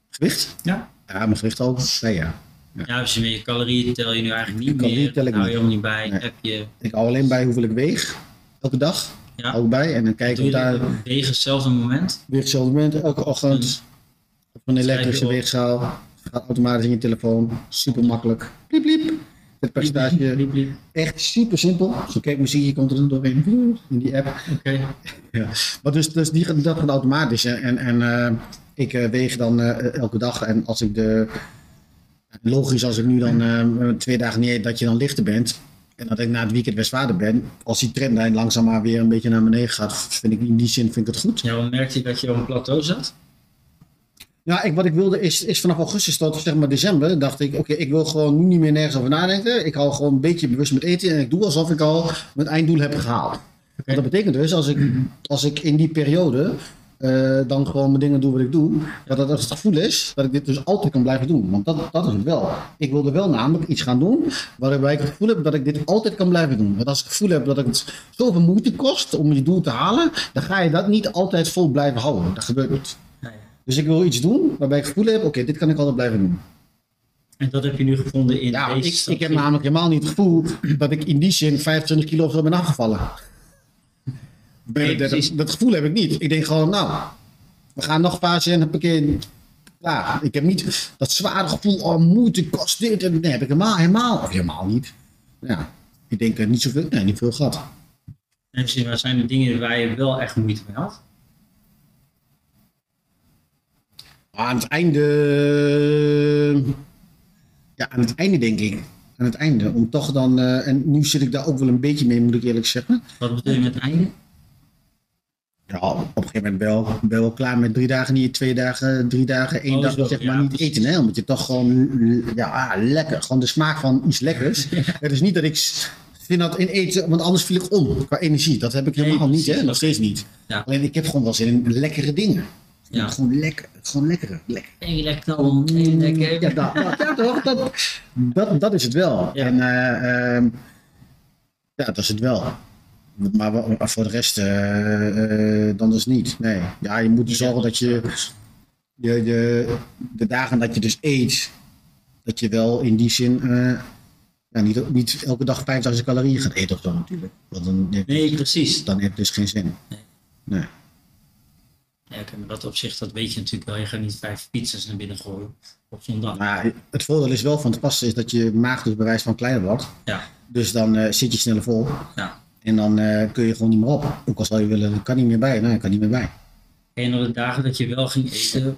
Gewicht? Ja. Ja, mijn gewicht ook. Nee, ja. Ja, als je met je calorieën tel je nu eigenlijk niet Calorieën meer. tel ik hou je helemaal niet bij. Nee. Heb je, Ik hou alleen bij hoeveel ik weeg. Elke dag. ja. Hou ik bij. En dan kijk ik daar tegen hetzelfde moment? weer hetzelfde moment. Elke ochtend. Op een elektrische weegschaal. Gaat automatisch in je telefoon. Super makkelijk. Bliep bliep. Het percentage. Echt super simpel. Zo kijk muziekje komt er doorheen. In die app. Oké. Ja. Maar dus, dus die, dat gaat automatisch. hè. En, en eh, ik eh, weeg dan eh, elke dag. En als ik de. Logisch als ik nu dan twee dagen niet eet, dat je dan lichter bent. En dat ik na het weekend weer zwaarder ben. Als die trendlijn langzaam maar weer een beetje naar beneden gaat, vind ik in die zin vind ik het goed. Ja, dan merkte je dat je op een plateau zat? Ja, ik, wat ik wilde is, is vanaf augustus tot zeg maar december, dacht ik, oké, ik wil gewoon nu niet meer nergens over nadenken. Ik hou gewoon een beetje bewust met eten en ik doe alsof ik al mijn einddoel heb gehaald. Want dat betekent dus, als ik, als ik in die periode eh, dan gewoon mijn dingen doe wat ik doe, dat dat het gevoel is dat ik dit dus altijd kan blijven doen. Want dat, dat is het wel. Ik wilde wel namelijk iets gaan doen waarbij ik het gevoel heb dat ik dit altijd kan blijven doen. Want als ik het gevoel heb dat het zoveel moeite kost om je doel te halen, dan ga je dat niet altijd vol blijven houden. Dat gebeurt niet. Dus ik wil iets doen waarbij ik het gevoel heb, oké, dit kan ik altijd blijven doen. En dat heb je nu gevonden in Ja, deze ik, ik heb namelijk helemaal niet het gevoel dat ik in die zin 25 kilo of zo ben afgevallen. Nee, dat, precies. dat, dat gevoel heb ik niet. Ik denk gewoon, nou, we gaan nog een fase en een keer klaar. Ik heb niet dat zware gevoel, oh, moeite kost dit. En, nee, heb ik helemaal, helemaal, of helemaal niet. Ja, ik denk eh, niet zoveel, nee, niet veel gehad. En maar zijn er dingen waar je wel echt moeite mee had? Aan het einde, ja, aan het einde denk ik. Aan het einde, om toch dan, eh, en nu zit ik daar ook wel een beetje mee, moet ik eerlijk zeggen. Wat bedoel je met einde? Ja, op een gegeven moment wel, ben je wel klaar met drie dagen niet, twee dagen, drie dagen, één Oh, dag zeg maar ja, niet precies. eten. Hè? Omdat je toch gewoon, ja, ah, lekker, gewoon de smaak van iets lekkers. <laughs> Het is niet dat ik vind dat in eten, want anders viel ik om qua energie. Dat heb ik Nee, helemaal niet, hè? nog steeds niet. Ja. Alleen ik heb gewoon wel zin in lekkere dingen. Ja. Gewoon lekker, gewoon lekker. Lekker dan, één lekker. Ja, dat, dat, ja, toch? Dat, dat, dat is het wel. Ja. En eh, ehm, ja, dat is het wel. Maar wa- voor de rest, eh, eh, dan dus niet. Nee. Ja, je moet zorgen dat je, je, je de dagen dat je dus eet, dat je wel in die zin eh, ja, niet, niet elke dag 5000 calorieën gaat eten of zo natuurlijk. Want dan Nee, precies. dan heeft het dus geen zin. Nee. Nee. Ja, maar dat opzicht, dat weet je natuurlijk wel. Je gaat niet vijf pizza's naar binnen gooien op zo'n dag. Maar het voordeel is wel van het passen is dat je maag dus bewijs van kleiner wordt. Ja, Dus dan eh, zit je sneller vol. ja. En dan eh, kun je gewoon niet meer op. Ook al zou je willen, ik kan niet meer bij. Nee, ik kan niet meer bij. En op de dagen dat je wel ging eten,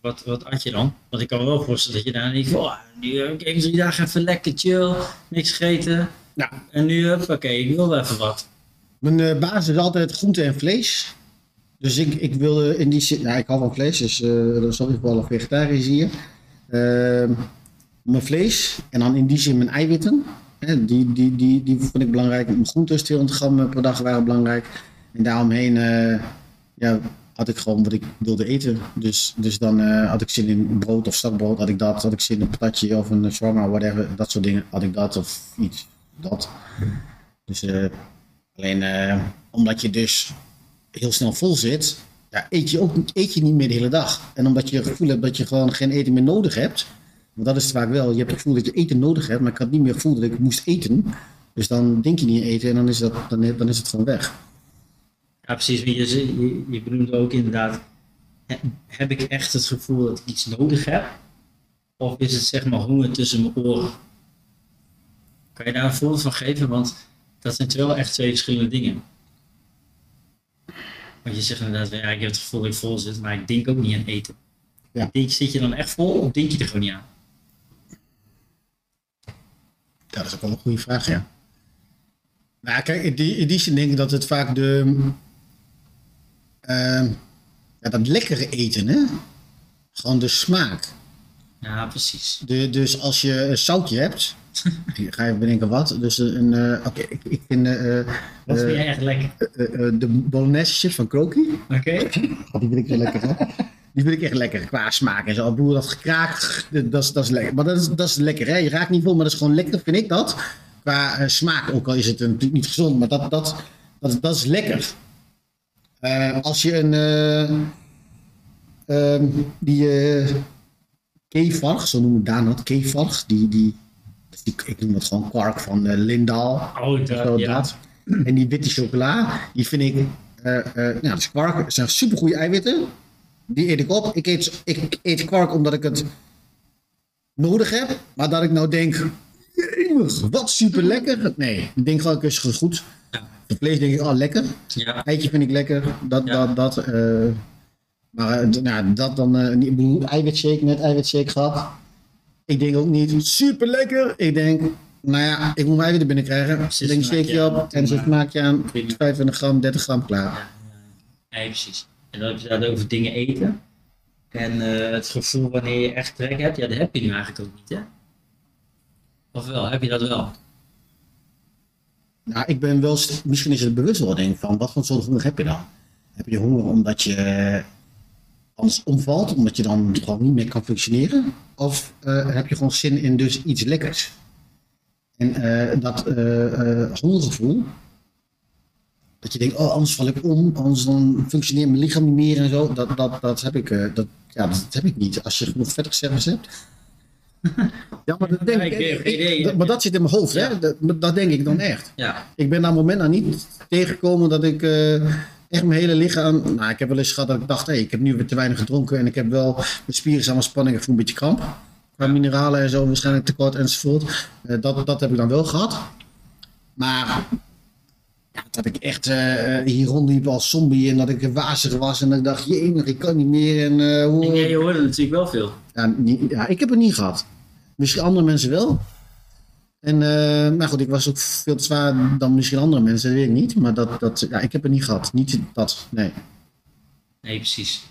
wat, wat had je dan? Want ik kan wel voorstellen dat je daar niet van, oh, nu heb ik even drie dagen even lekker chill, niks gegeten. Nou, En nu, oké, ik wil wel even wat. mijn eh, basis is altijd groente en vlees. Dus ik, ik wilde in die zin, ja, ik hou van vlees, dus eh dat is ook wel een vegetarisch hier. Ehm, mijn vlees en dan in die zin mijn eiwitten. Hè, die, die, die, die vond ik belangrijk. Mijn groenten, 200 gram per dag waren belangrijk. En daaromheen eh, ja, had ik gewoon wat ik wilde eten. Dus, dus dan eh, had ik zin in brood of stakbrood, had ik dat. Had ik zin in een patatje of een shawarma, whatever. Dat soort dingen had ik dat of iets. Dat. Dus alleen omdat je dus heel snel vol zit, ja, eet, je ook, eet je niet meer de hele dag. En omdat je het gevoel hebt dat je gewoon geen eten meer nodig hebt. Want dat is het vaak wel. Je hebt het gevoel dat je eten nodig hebt, maar ik had niet meer het gevoel dat ik moest eten. Dus dan denk je niet aan eten en dan is, dat, dan, is het gewoon weg. Ja, precies. Je, je, je ook inderdaad, he- heb ik echt het gevoel dat ik iets nodig heb? Of is het zeg maar honger tussen mijn oren? Kan je daar een voorbeeld van geven? Want dat zijn wel echt twee verschillende dingen. Want je zegt inderdaad, ja, ik heb het gevoel dat ik vol zit, maar ik denk ook niet aan eten. Ja. Denk, zit je dan echt vol of denk je er gewoon niet aan? Ja, dat is ook wel een goede vraag, ja. Nou, kijk, in die, in die zin denk ik dat het vaak de... ehm, ja, dat lekkere eten, hè? Gewoon de smaak. Ja, precies. De, dus als je een zoutje hebt, <laughs> ik ga even bedenken wat. Dus een, eh, oké, ik, ik vind eh, Wat vind jij echt lekker? de bolognese chips van Kroki. Oké? <laughs> Oh, die vind ik heel lekker, hè? Die vind ik echt lekker qua smaak en zo. Boer dat gekraakt, dat is, dat is lekker. Maar dat is, dat is lekker, hè? Je raakt niet vol, maar dat is gewoon lekker, vind ik dat. Qua smaak, ook al is het natuurlijk niet gezond, maar dat, dat, dat, dat is lekker. Als je een. eh, ehm, die. Kevarg, zo noemen we daar dat, kevarg, die, die, die, ik noem dat gewoon kwark van eh, Lindaal. Oh, dat, ja. dat. En die witte chocola, die vind ik, ja, dat is kwark, dat zijn supergoeie eiwitten. Die eet ik op. Ik eet, ik eet kwark omdat ik het nodig heb. Maar dat ik nou denk, wat super lekker. Nee, ik denk gewoon, is goed. Ja. De vlees denk ik, oh lekker. Ja. Eitje vind ik lekker. Dat, Ja. dat, dat. Maar eh, nou, dat dan, eh, niet- ik bedoel, eiwitshake, net eiwitshake gehad. Ik denk ook niet, super lekker. Ik denk, nou ja, ik moet mijn eiwitten binnenkrijgen. Zit Ik denk, shake je op en maar. maak je aan Prima. 25 gram, 30 gram klaar. Ja, precies. En dan heb je het over dingen eten. En eh, het gevoel wanneer je echt trek hebt, ja, dat heb je nu eigenlijk ook niet, hè? Of wel, heb je dat wel? Nou, ik ben wel, misschien is het bewust wel denk van, wat voor soort honger heb je dan? Heb je honger omdat je anders omvalt, omdat je dan gewoon niet meer kan functioneren? Of eh, heb je gewoon zin in dus iets lekkers? En eh, dat eh, hongergevoel, dat je denkt, oh anders val ik om, anders dan functioneert mijn lichaam niet meer en zo, dat, dat, dat, heb, ik, dat, ja, dat heb ik niet. Als je genoeg vetreserves hebt. <laughs> Ja, maar dat denk ik. ik maar dat zit in mijn hoofd, Ja. hè? Dat, dat denk ik dan echt. Ja, Ik ben daar moment nou niet tegengekomen dat ik echt mijn hele lichaam. Nou, ik heb wel eens gehad dat ik dacht, hé, ik heb nu weer te weinig gedronken en ik heb wel mijn spieren zijn aan spanning, ik voel een beetje kramp. Qua mineralen en zo, waarschijnlijk tekort enzovoort. Eh, dat, dat heb ik dan wel gehad. Maar ja, dat ik echt eh, hier rondliep als zombie en dat ik wazig was en dat ik dacht, jee, ik kan niet meer. En, eh, hoe... en jij hoorde natuurlijk wel veel. Ja, niet- ja, ik heb het niet gehad. Misschien andere mensen wel. En, eh, maar goed, ik was ook veel te zwaar dan misschien andere mensen, dat weet ik niet. Maar dat, dat, ja, ik heb het niet gehad. Niet dat, nee. Nee, precies.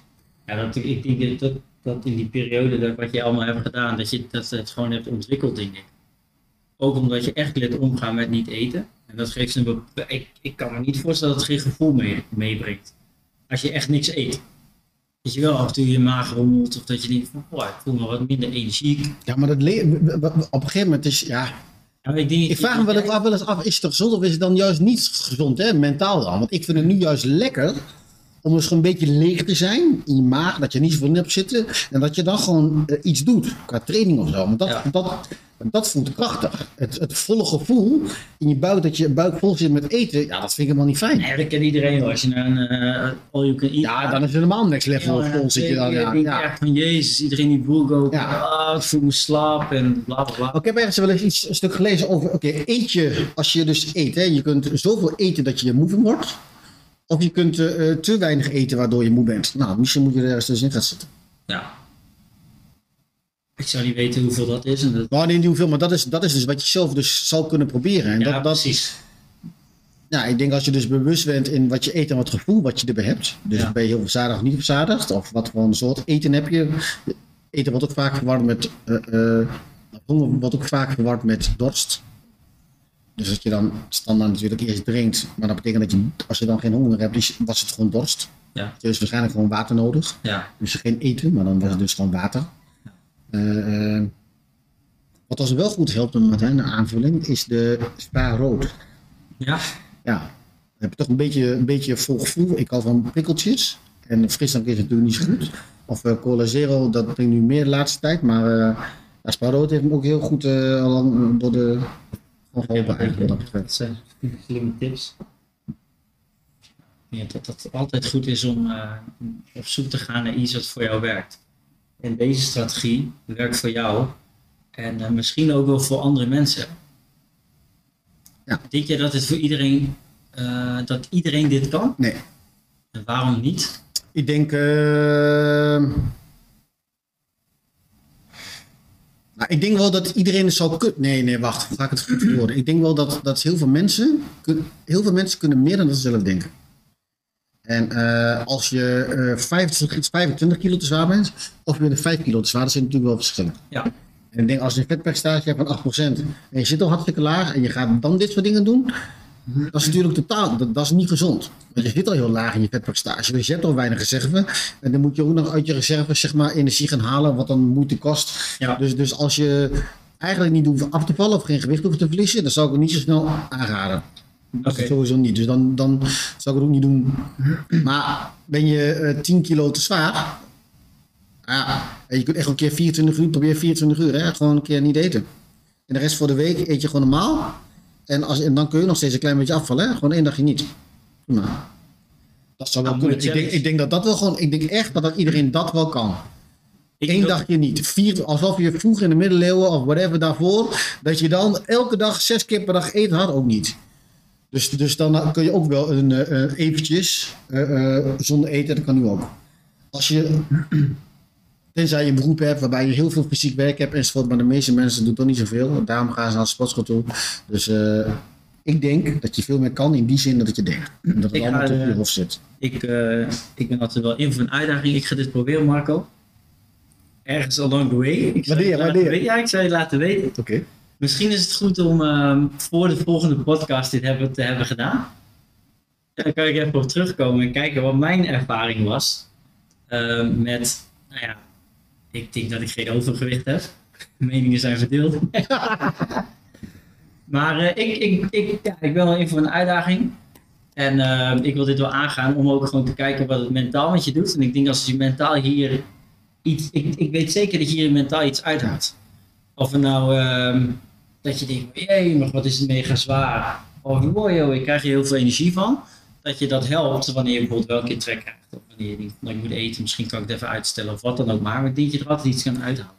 Ja, dat, ik denk dat, dat, in die periode dat wat je allemaal hebt gedaan, dat je dat het gewoon hebt ontwikkeld, denk ik. Ook omdat je echt leert omgaan met niet eten. En dat geeft een ik, ik kan me niet voorstellen dat het geen gevoel mee, meebrengt. Als je echt niks eet. Dat je wel af en toe je maag rommelt of dat je denkt van, oh, ik voel me wat minder energiek. Ja, maar dat op een gegeven moment is, ja... Ja, maar ik, denk, Ik vraag me wel, af, wel eens af, is het toch gezond of is het dan juist niet gezond, hè? Mentaal dan? Want ik vind het nu juist lekker om dus gewoon een beetje leeg te zijn in je maag, dat je niet zoveel in hebt zitten. En dat je dan gewoon eh, iets doet, qua training of zo. Want dat, Ja. dat, dat voelt krachtig. Het, het volle gevoel in je buik, dat je buik vol zit met eten, ja, dat vind ik helemaal niet fijn. Nee, dat kent iedereen wel. Als je naar een eh all you can eat Ja, dan is het helemaal next level Ja, vol zit je dan. Ja, ja. echt van Jezus, iedereen die boel. Ja. Ah, ik voel me slaap en bla bla bla. Ik heb ergens wel eens iets, een stuk gelezen over, oké, eet je, als je dus eet, hè, je kunt zoveel eten dat je moe van wordt. Of je kunt eh, te weinig eten waardoor je moe bent. Nou, misschien moet je er ergens tussenin gaan zitten. Ja. Ik zou niet weten hoeveel dat is. En dat, niet hoeveel, maar dat is, dat is dus wat je zelf dus zal kunnen proberen. En ja, dat, dat, precies. ja, ik denk als je dus bewust bent in wat je eet en wat gevoel wat je erbij hebt. Dus Ja. ben je heel verzadigd of niet verzadigd. Of wat voor een soort eten heb je. Eten wordt ook vaak verward met, eh, eh, honger wordt ook vaak verward met dorst. Dus dat je dan standaard natuurlijk eerst drinkt. Maar dat betekent dat je, als je dan geen honger hebt, was het gewoon dorst. Ja. Dus waarschijnlijk gewoon water nodig. Ja. Dus geen eten, maar dan was het dus gewoon water. Eh, wat ons wel goed helpt, Martijn, een aanvulling, is de spa rood. Ja. Ja, dan heb je toch een beetje, een beetje vol gevoel. Ik hou van prikkeltjes. En frisdrank is natuurlijk niet zo goed. Of uh, cola zero, dat drink ik nu meer de laatste tijd. Maar ja, spa rood heeft me ook heel goed al lang door de... Geholpen eigenlijk wat dat betreft. Dat zijn slimme tips. Denk dat het altijd goed is om op zoek te gaan naar iets wat voor jou werkt. En deze strategie werkt voor jou en eh, misschien ook wel voor andere mensen. Ja. Denk je dat het voor iedereen, eh, dat iedereen dit kan? Nee, En waarom niet? ik denk... eh, Nou, ik denk wel dat iedereen het zou kunnen. Nee, nee, wacht. Ga ik het goed? Ik denk wel dat, dat heel veel mensen. Heel veel mensen kunnen meer dan dat ze zelf denken. En eh, als je eh 25, 25 kilo te zwaar bent, of je bent 5 kilo te zwaar, dat zijn natuurlijk wel verschillen. Ja, En ik denk als je een vetpercentage hebt van 8% en je zit al hartstikke laag en je gaat dan dit soort dingen doen, dat is natuurlijk totaal, dat, dat is niet gezond. Want je zit al heel laag in je vetpercentage, dus je hebt al weinig reserve. En dan moet je ook nog uit je reserve zeg maar, energie gaan halen, wat dan moeite kost. Ja. Dus, dus als je eigenlijk niet hoeft af te vallen of geen gewicht hoeft te verliezen, dan zou ik het niet zo snel aanraden. Dat sowieso niet. Dus dan, dan zou ik het ook niet doen. Maar ben je eh 10 kilo te zwaar, ja, en je kunt echt een keer 24 uur, probeer 24 uur, hè, gewoon een keer niet eten. En de rest voor de week eet je gewoon normaal. En, als, en dan kun je nog steeds een klein beetje afvallen, hè? gewoon één dagje niet. Prima. Dat zou wel Ah, kunnen. Ik denk, ik denk dat dat wel gewoon, ik denk echt dat, dat iedereen dat wel kan. ik Eén dagje niet. Vier, alsof je vroeger in de middeleeuwen of whatever daarvoor, dat je dan elke dag zes keer per dag eten had, ook niet. Dus, dus dan kun je ook wel een, eh, eh, eventjes eh, zonder eten, dat kan nu ook. Als je, <clears throat> tenzij je een beroep hebt waarbij je heel veel fysiek werk hebt enzovoort, maar de meeste mensen doen toch niet zoveel. Daarom gaan ze naar de sportschool toe. Dus ik denk dat je veel meer kan in die zin dat je denkt. En <clears throat> dat het Ik allemaal in je hoofd zit. Ik, ik ben altijd wel in voor een uitdaging. Ik ga dit proberen, Marco. Ergens along the way. Ik Wanneer, weten- Ja, ik zou je laten weten. Oké. Misschien is het goed om ehm, voor de volgende podcast dit hebben, te hebben gedaan. Dan kan ik even op terugkomen en kijken wat mijn ervaring was. ehm, met, nou ja, ik denk dat ik geen overgewicht heb. <laughs> Meningen zijn verdeeld. <laughs> maar eh, ik, ik, ik, ja, ik ben wel in voor een uitdaging. En ehm, ik wil dit wel aangaan om ook gewoon te kijken wat het mentaal met je doet. En ik denk als je mentaal hier iets. Ik, ik weet zeker dat je hier mentaal iets uithaalt. Of het nou dat je denkt, jee, maar wat is het mega zwaar. Of wow, joh, ik krijg er heel veel energie van. Dat je dat helpt wanneer je bijvoorbeeld wel een keer trek krijgt. Of wanneer je denkt, nou, ik moet eten, misschien kan ik het even uitstellen. Of wat dan ook maar. Ik denk dat je er altijd iets kan uithalen.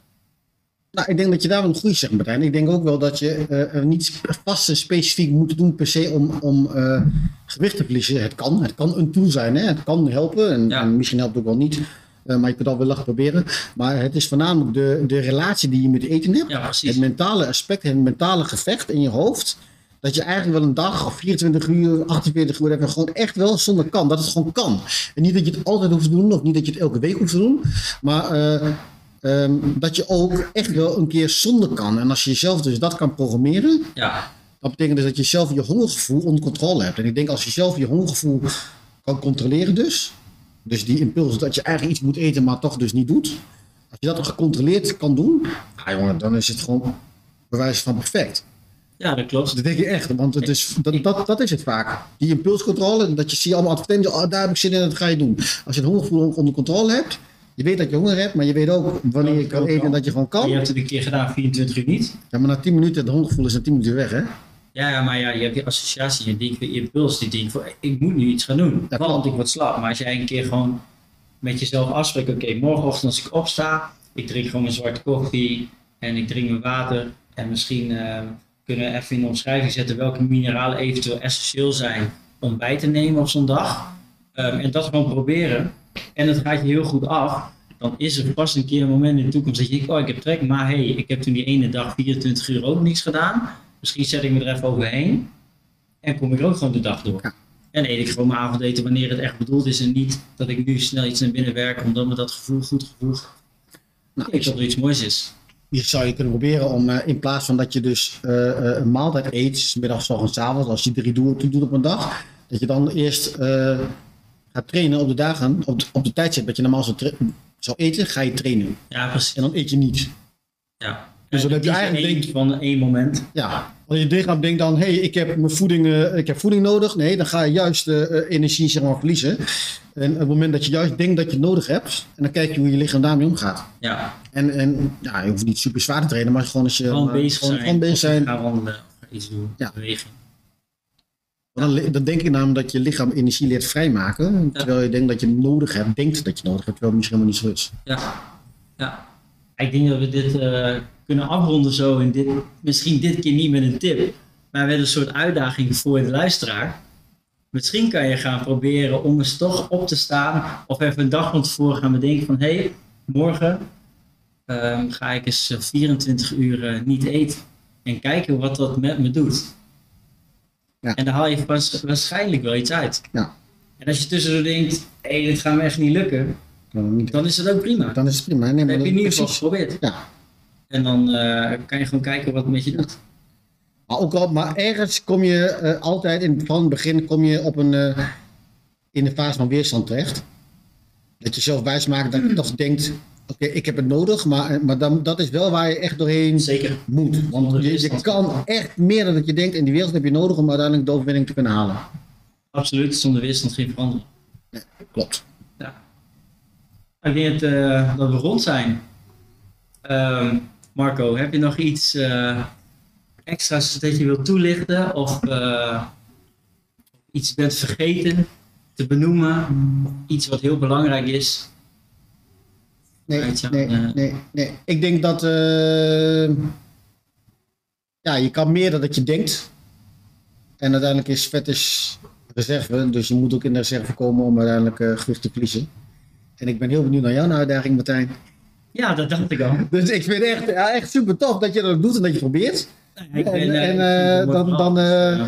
Nou, ik denk dat je daar wel een goede zegt, Martijn. Ik denk ook wel dat je er niet vast en specifiek moet doen per se om, om eh, gewicht te verliezen. Het kan, het kan een tool zijn, hè? het kan helpen en, Ja. en misschien helpt het ook wel niet. Eh, maar je kunt al wel proberen. Maar het is voornamelijk de, de relatie die je met eten hebt. Ja. Het mentale aspect, het mentale gevecht in je hoofd. Dat je eigenlijk wel een dag of 24 uur, 48 uur hebt, gewoon echt wel zonder kan. Dat het gewoon kan. En niet dat je het altijd hoeft te doen, of niet dat je het elke week hoeft te doen. Maar eh, ehm, dat je ook echt wel een keer zonder kan. En als je jezelf dus dat kan programmeren, Ja, dat betekent dus dat je zelf je hongergevoel onder controle hebt. En ik denk als je zelf je hongergevoel kan controleren dus. Dus die impuls dat je eigenlijk iets moet eten, maar toch dus niet doet. Als je dat gecontroleerd kan doen, ah jongen, dan is het gewoon bewijs van perfect. ja dat klopt. Dat denk je echt, want het is, dat, dat, dat is het vaak. Die impulscontrole, dat je ziet allemaal advertenties, oh, daar heb ik zin in, dat ga je doen. Als je het hongergevoel onder controle hebt, je weet dat je honger hebt, maar je weet ook wanneer je kan eten en dat je gewoon Je kan. hebt het een keer gedaan, 24 uur niet. Ja, maar na 10 minuten, het hongergevoel is na 10 minuten weg, hè? Ja, maar ja, je hebt die associatie, je denkt, je impuls, die denkt van, ik moet nu iets gaan doen, Ja, want ik word slap. Maar als jij een keer gewoon met jezelf afspreekt, oké, morgenochtend als ik opsta, ik drink gewoon mijn zwarte koffie en ik drink mijn water en misschien eh, kunnen we even in de omschrijving zetten welke mineralen eventueel essentieel zijn om bij te nemen op zo'n dag. Ehm, en dat gewoon proberen. En het gaat je heel goed af. Dan is er vast een keer een moment in de toekomst dat je denkt, oh ik heb trek, maar hey, ik heb toen die ene dag 24 uur ook niks gedaan. Misschien zet ik me er even overheen en kom ik ook gewoon de dag door. Ja. En eet ik gewoon mijn avondeten wanneer het echt bedoeld is en niet dat ik nu snel iets naar binnen werk omdat me dat gevoel goed gevoel. Nou, Ik dat er iets moois is. je zou je kunnen proberen om eh, in plaats van dat je dus eh, eh, een maaltijd eet, 's middags, ochtends, 's avonds, als je drie doet, doet op een dag, dat je dan eerst gaat trainen op de dagen, op de, op de tijdstip dat je normaal zou, zou eten, ga je trainen. Ja, precies. En dan eet je niet. Ja. Dus dan heb je eigenlijk één denk- van één moment. Ja, als je lichaam denkt dan, hé, hey, ik heb mijn voeding, eh, ik heb voeding nodig. Nee, dan ga je juist eh, eh, energie zeg maar, verliezen. En op het moment dat je juist denkt dat je het nodig hebt, en dan kijk je hoe je lichaam daarmee omgaat. Ja, En, en ja, je hoeft niet super zwaar te trainen, maar gewoon als je gewoon bezig gewoon, zijn. bezig zijn. Gaan wandelen of ga iets doen. Ja. Beweging. Dan, dan denk ik namelijk dat je lichaam energie leert vrijmaken. Terwijl je denkt dat je het nodig hebt, denkt dat je het nodig hebt, terwijl het misschien helemaal niet zo is. Ja. ja. Ik denk dat we dit eh, kunnen afronden zo. En dit, misschien dit keer niet met een tip. Maar met een soort uitdaging voor de luisteraar. Misschien kan je gaan proberen om eens toch op te staan. Of even een dag van tevoren gaan bedenken van... Hé, hey, morgen ehm, ga ik eens eh, 24 uur eh, niet eten. En kijken wat dat met me doet. Ja. En daar haal je waars- waarschijnlijk wel iets uit. Ja. En als je tussendoor denkt... Hé, hey, dit gaat me echt niet lukken. Dan, is het ook prima. dan is het prima. Nee, maar heb je in ieder geval geprobeerd. Ja. En dan eh, kan je gewoon kijken wat het met je doet. Maar, ook al, maar ergens kom je eh, altijd, in, van het begin kom je op een, eh, in de fase van weerstand terecht. Dat je zelf wijsmaakt dat je toch denkt, oké, ik heb het nodig, maar, maar dan, dat is wel waar je echt doorheen Zeker. moet. Want je, je kan echt meer dan dat je denkt in die wereld heb je nodig om uiteindelijk de overwinning te kunnen halen. Absoluut. Zonder weerstand geen verandering. Klopt. Dat, eh, dat we rond zijn. Ehm, Marco, heb je nog iets eh, extra's dat je wilt toelichten? Of eh, iets bent vergeten te benoemen? Iets wat heel belangrijk is? Nee, nee, nee, nee. Ik denk dat ja, je kan meer dan dat je denkt. En uiteindelijk is vet is reserve, dus je moet ook in de reserve komen om uiteindelijk gewicht te verliezen. En ik ben heel benieuwd naar jouw uitdaging, Martijn. Ja, dat dacht ik al. <laughs> Dus ik vind het echt, ja, echt super tof dat je dat doet en dat je probeert. Ik ben, En- eh, en, ik eh, dan- eh.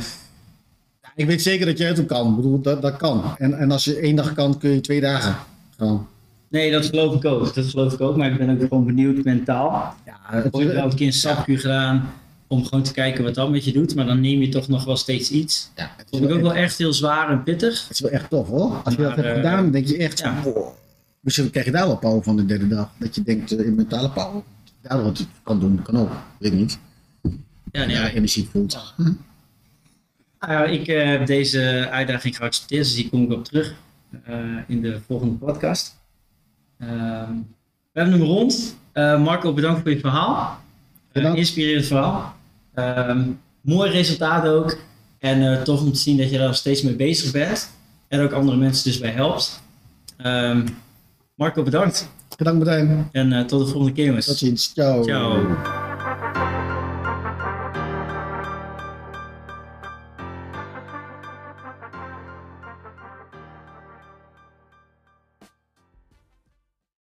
Ik weet zeker dat jij het ook kan. Ik bedoel, dat, dat kan. En, en als je één dag kan, kun je twee dagen. Gewoon. Nee, dat geloof ik ook. Dat geloof ik ook. Maar ik ben ook gewoon benieuwd mentaal. Ja, Ik heb het, wel een keer een sapkuur gedaan om gewoon te kijken wat dat met je doet. Maar dan neem je toch nog wel steeds iets. ja, het, is Vond ik ook wel echt heel zwaar en pittig. het is wel echt tof hoor. Als je dat hebt gedaan, dan denk je echt ja. wow. Misschien krijg je daar wel power van de derde dag. Dat je denkt eh, in mentale power. Daar wat kan doen, kan ook. Weet ik niet. Ja, nee, Ja, energie voelt. Nou ik eh, heb deze uitdaging geaccepteerd, dus die kom ik op terug eh, in de volgende podcast. We hebben hem rond. Marco, bedankt voor je verhaal. Inspirerend verhaal. Mooi resultaat ook. En tof om te zien dat je daar steeds mee bezig bent. En ook andere mensen dus bij helpt. Ehm, Marco, bedankt. Bedankt Martijn. En eh, tot de volgende keer, jongens. Tot ziens. Ciao. Ciao.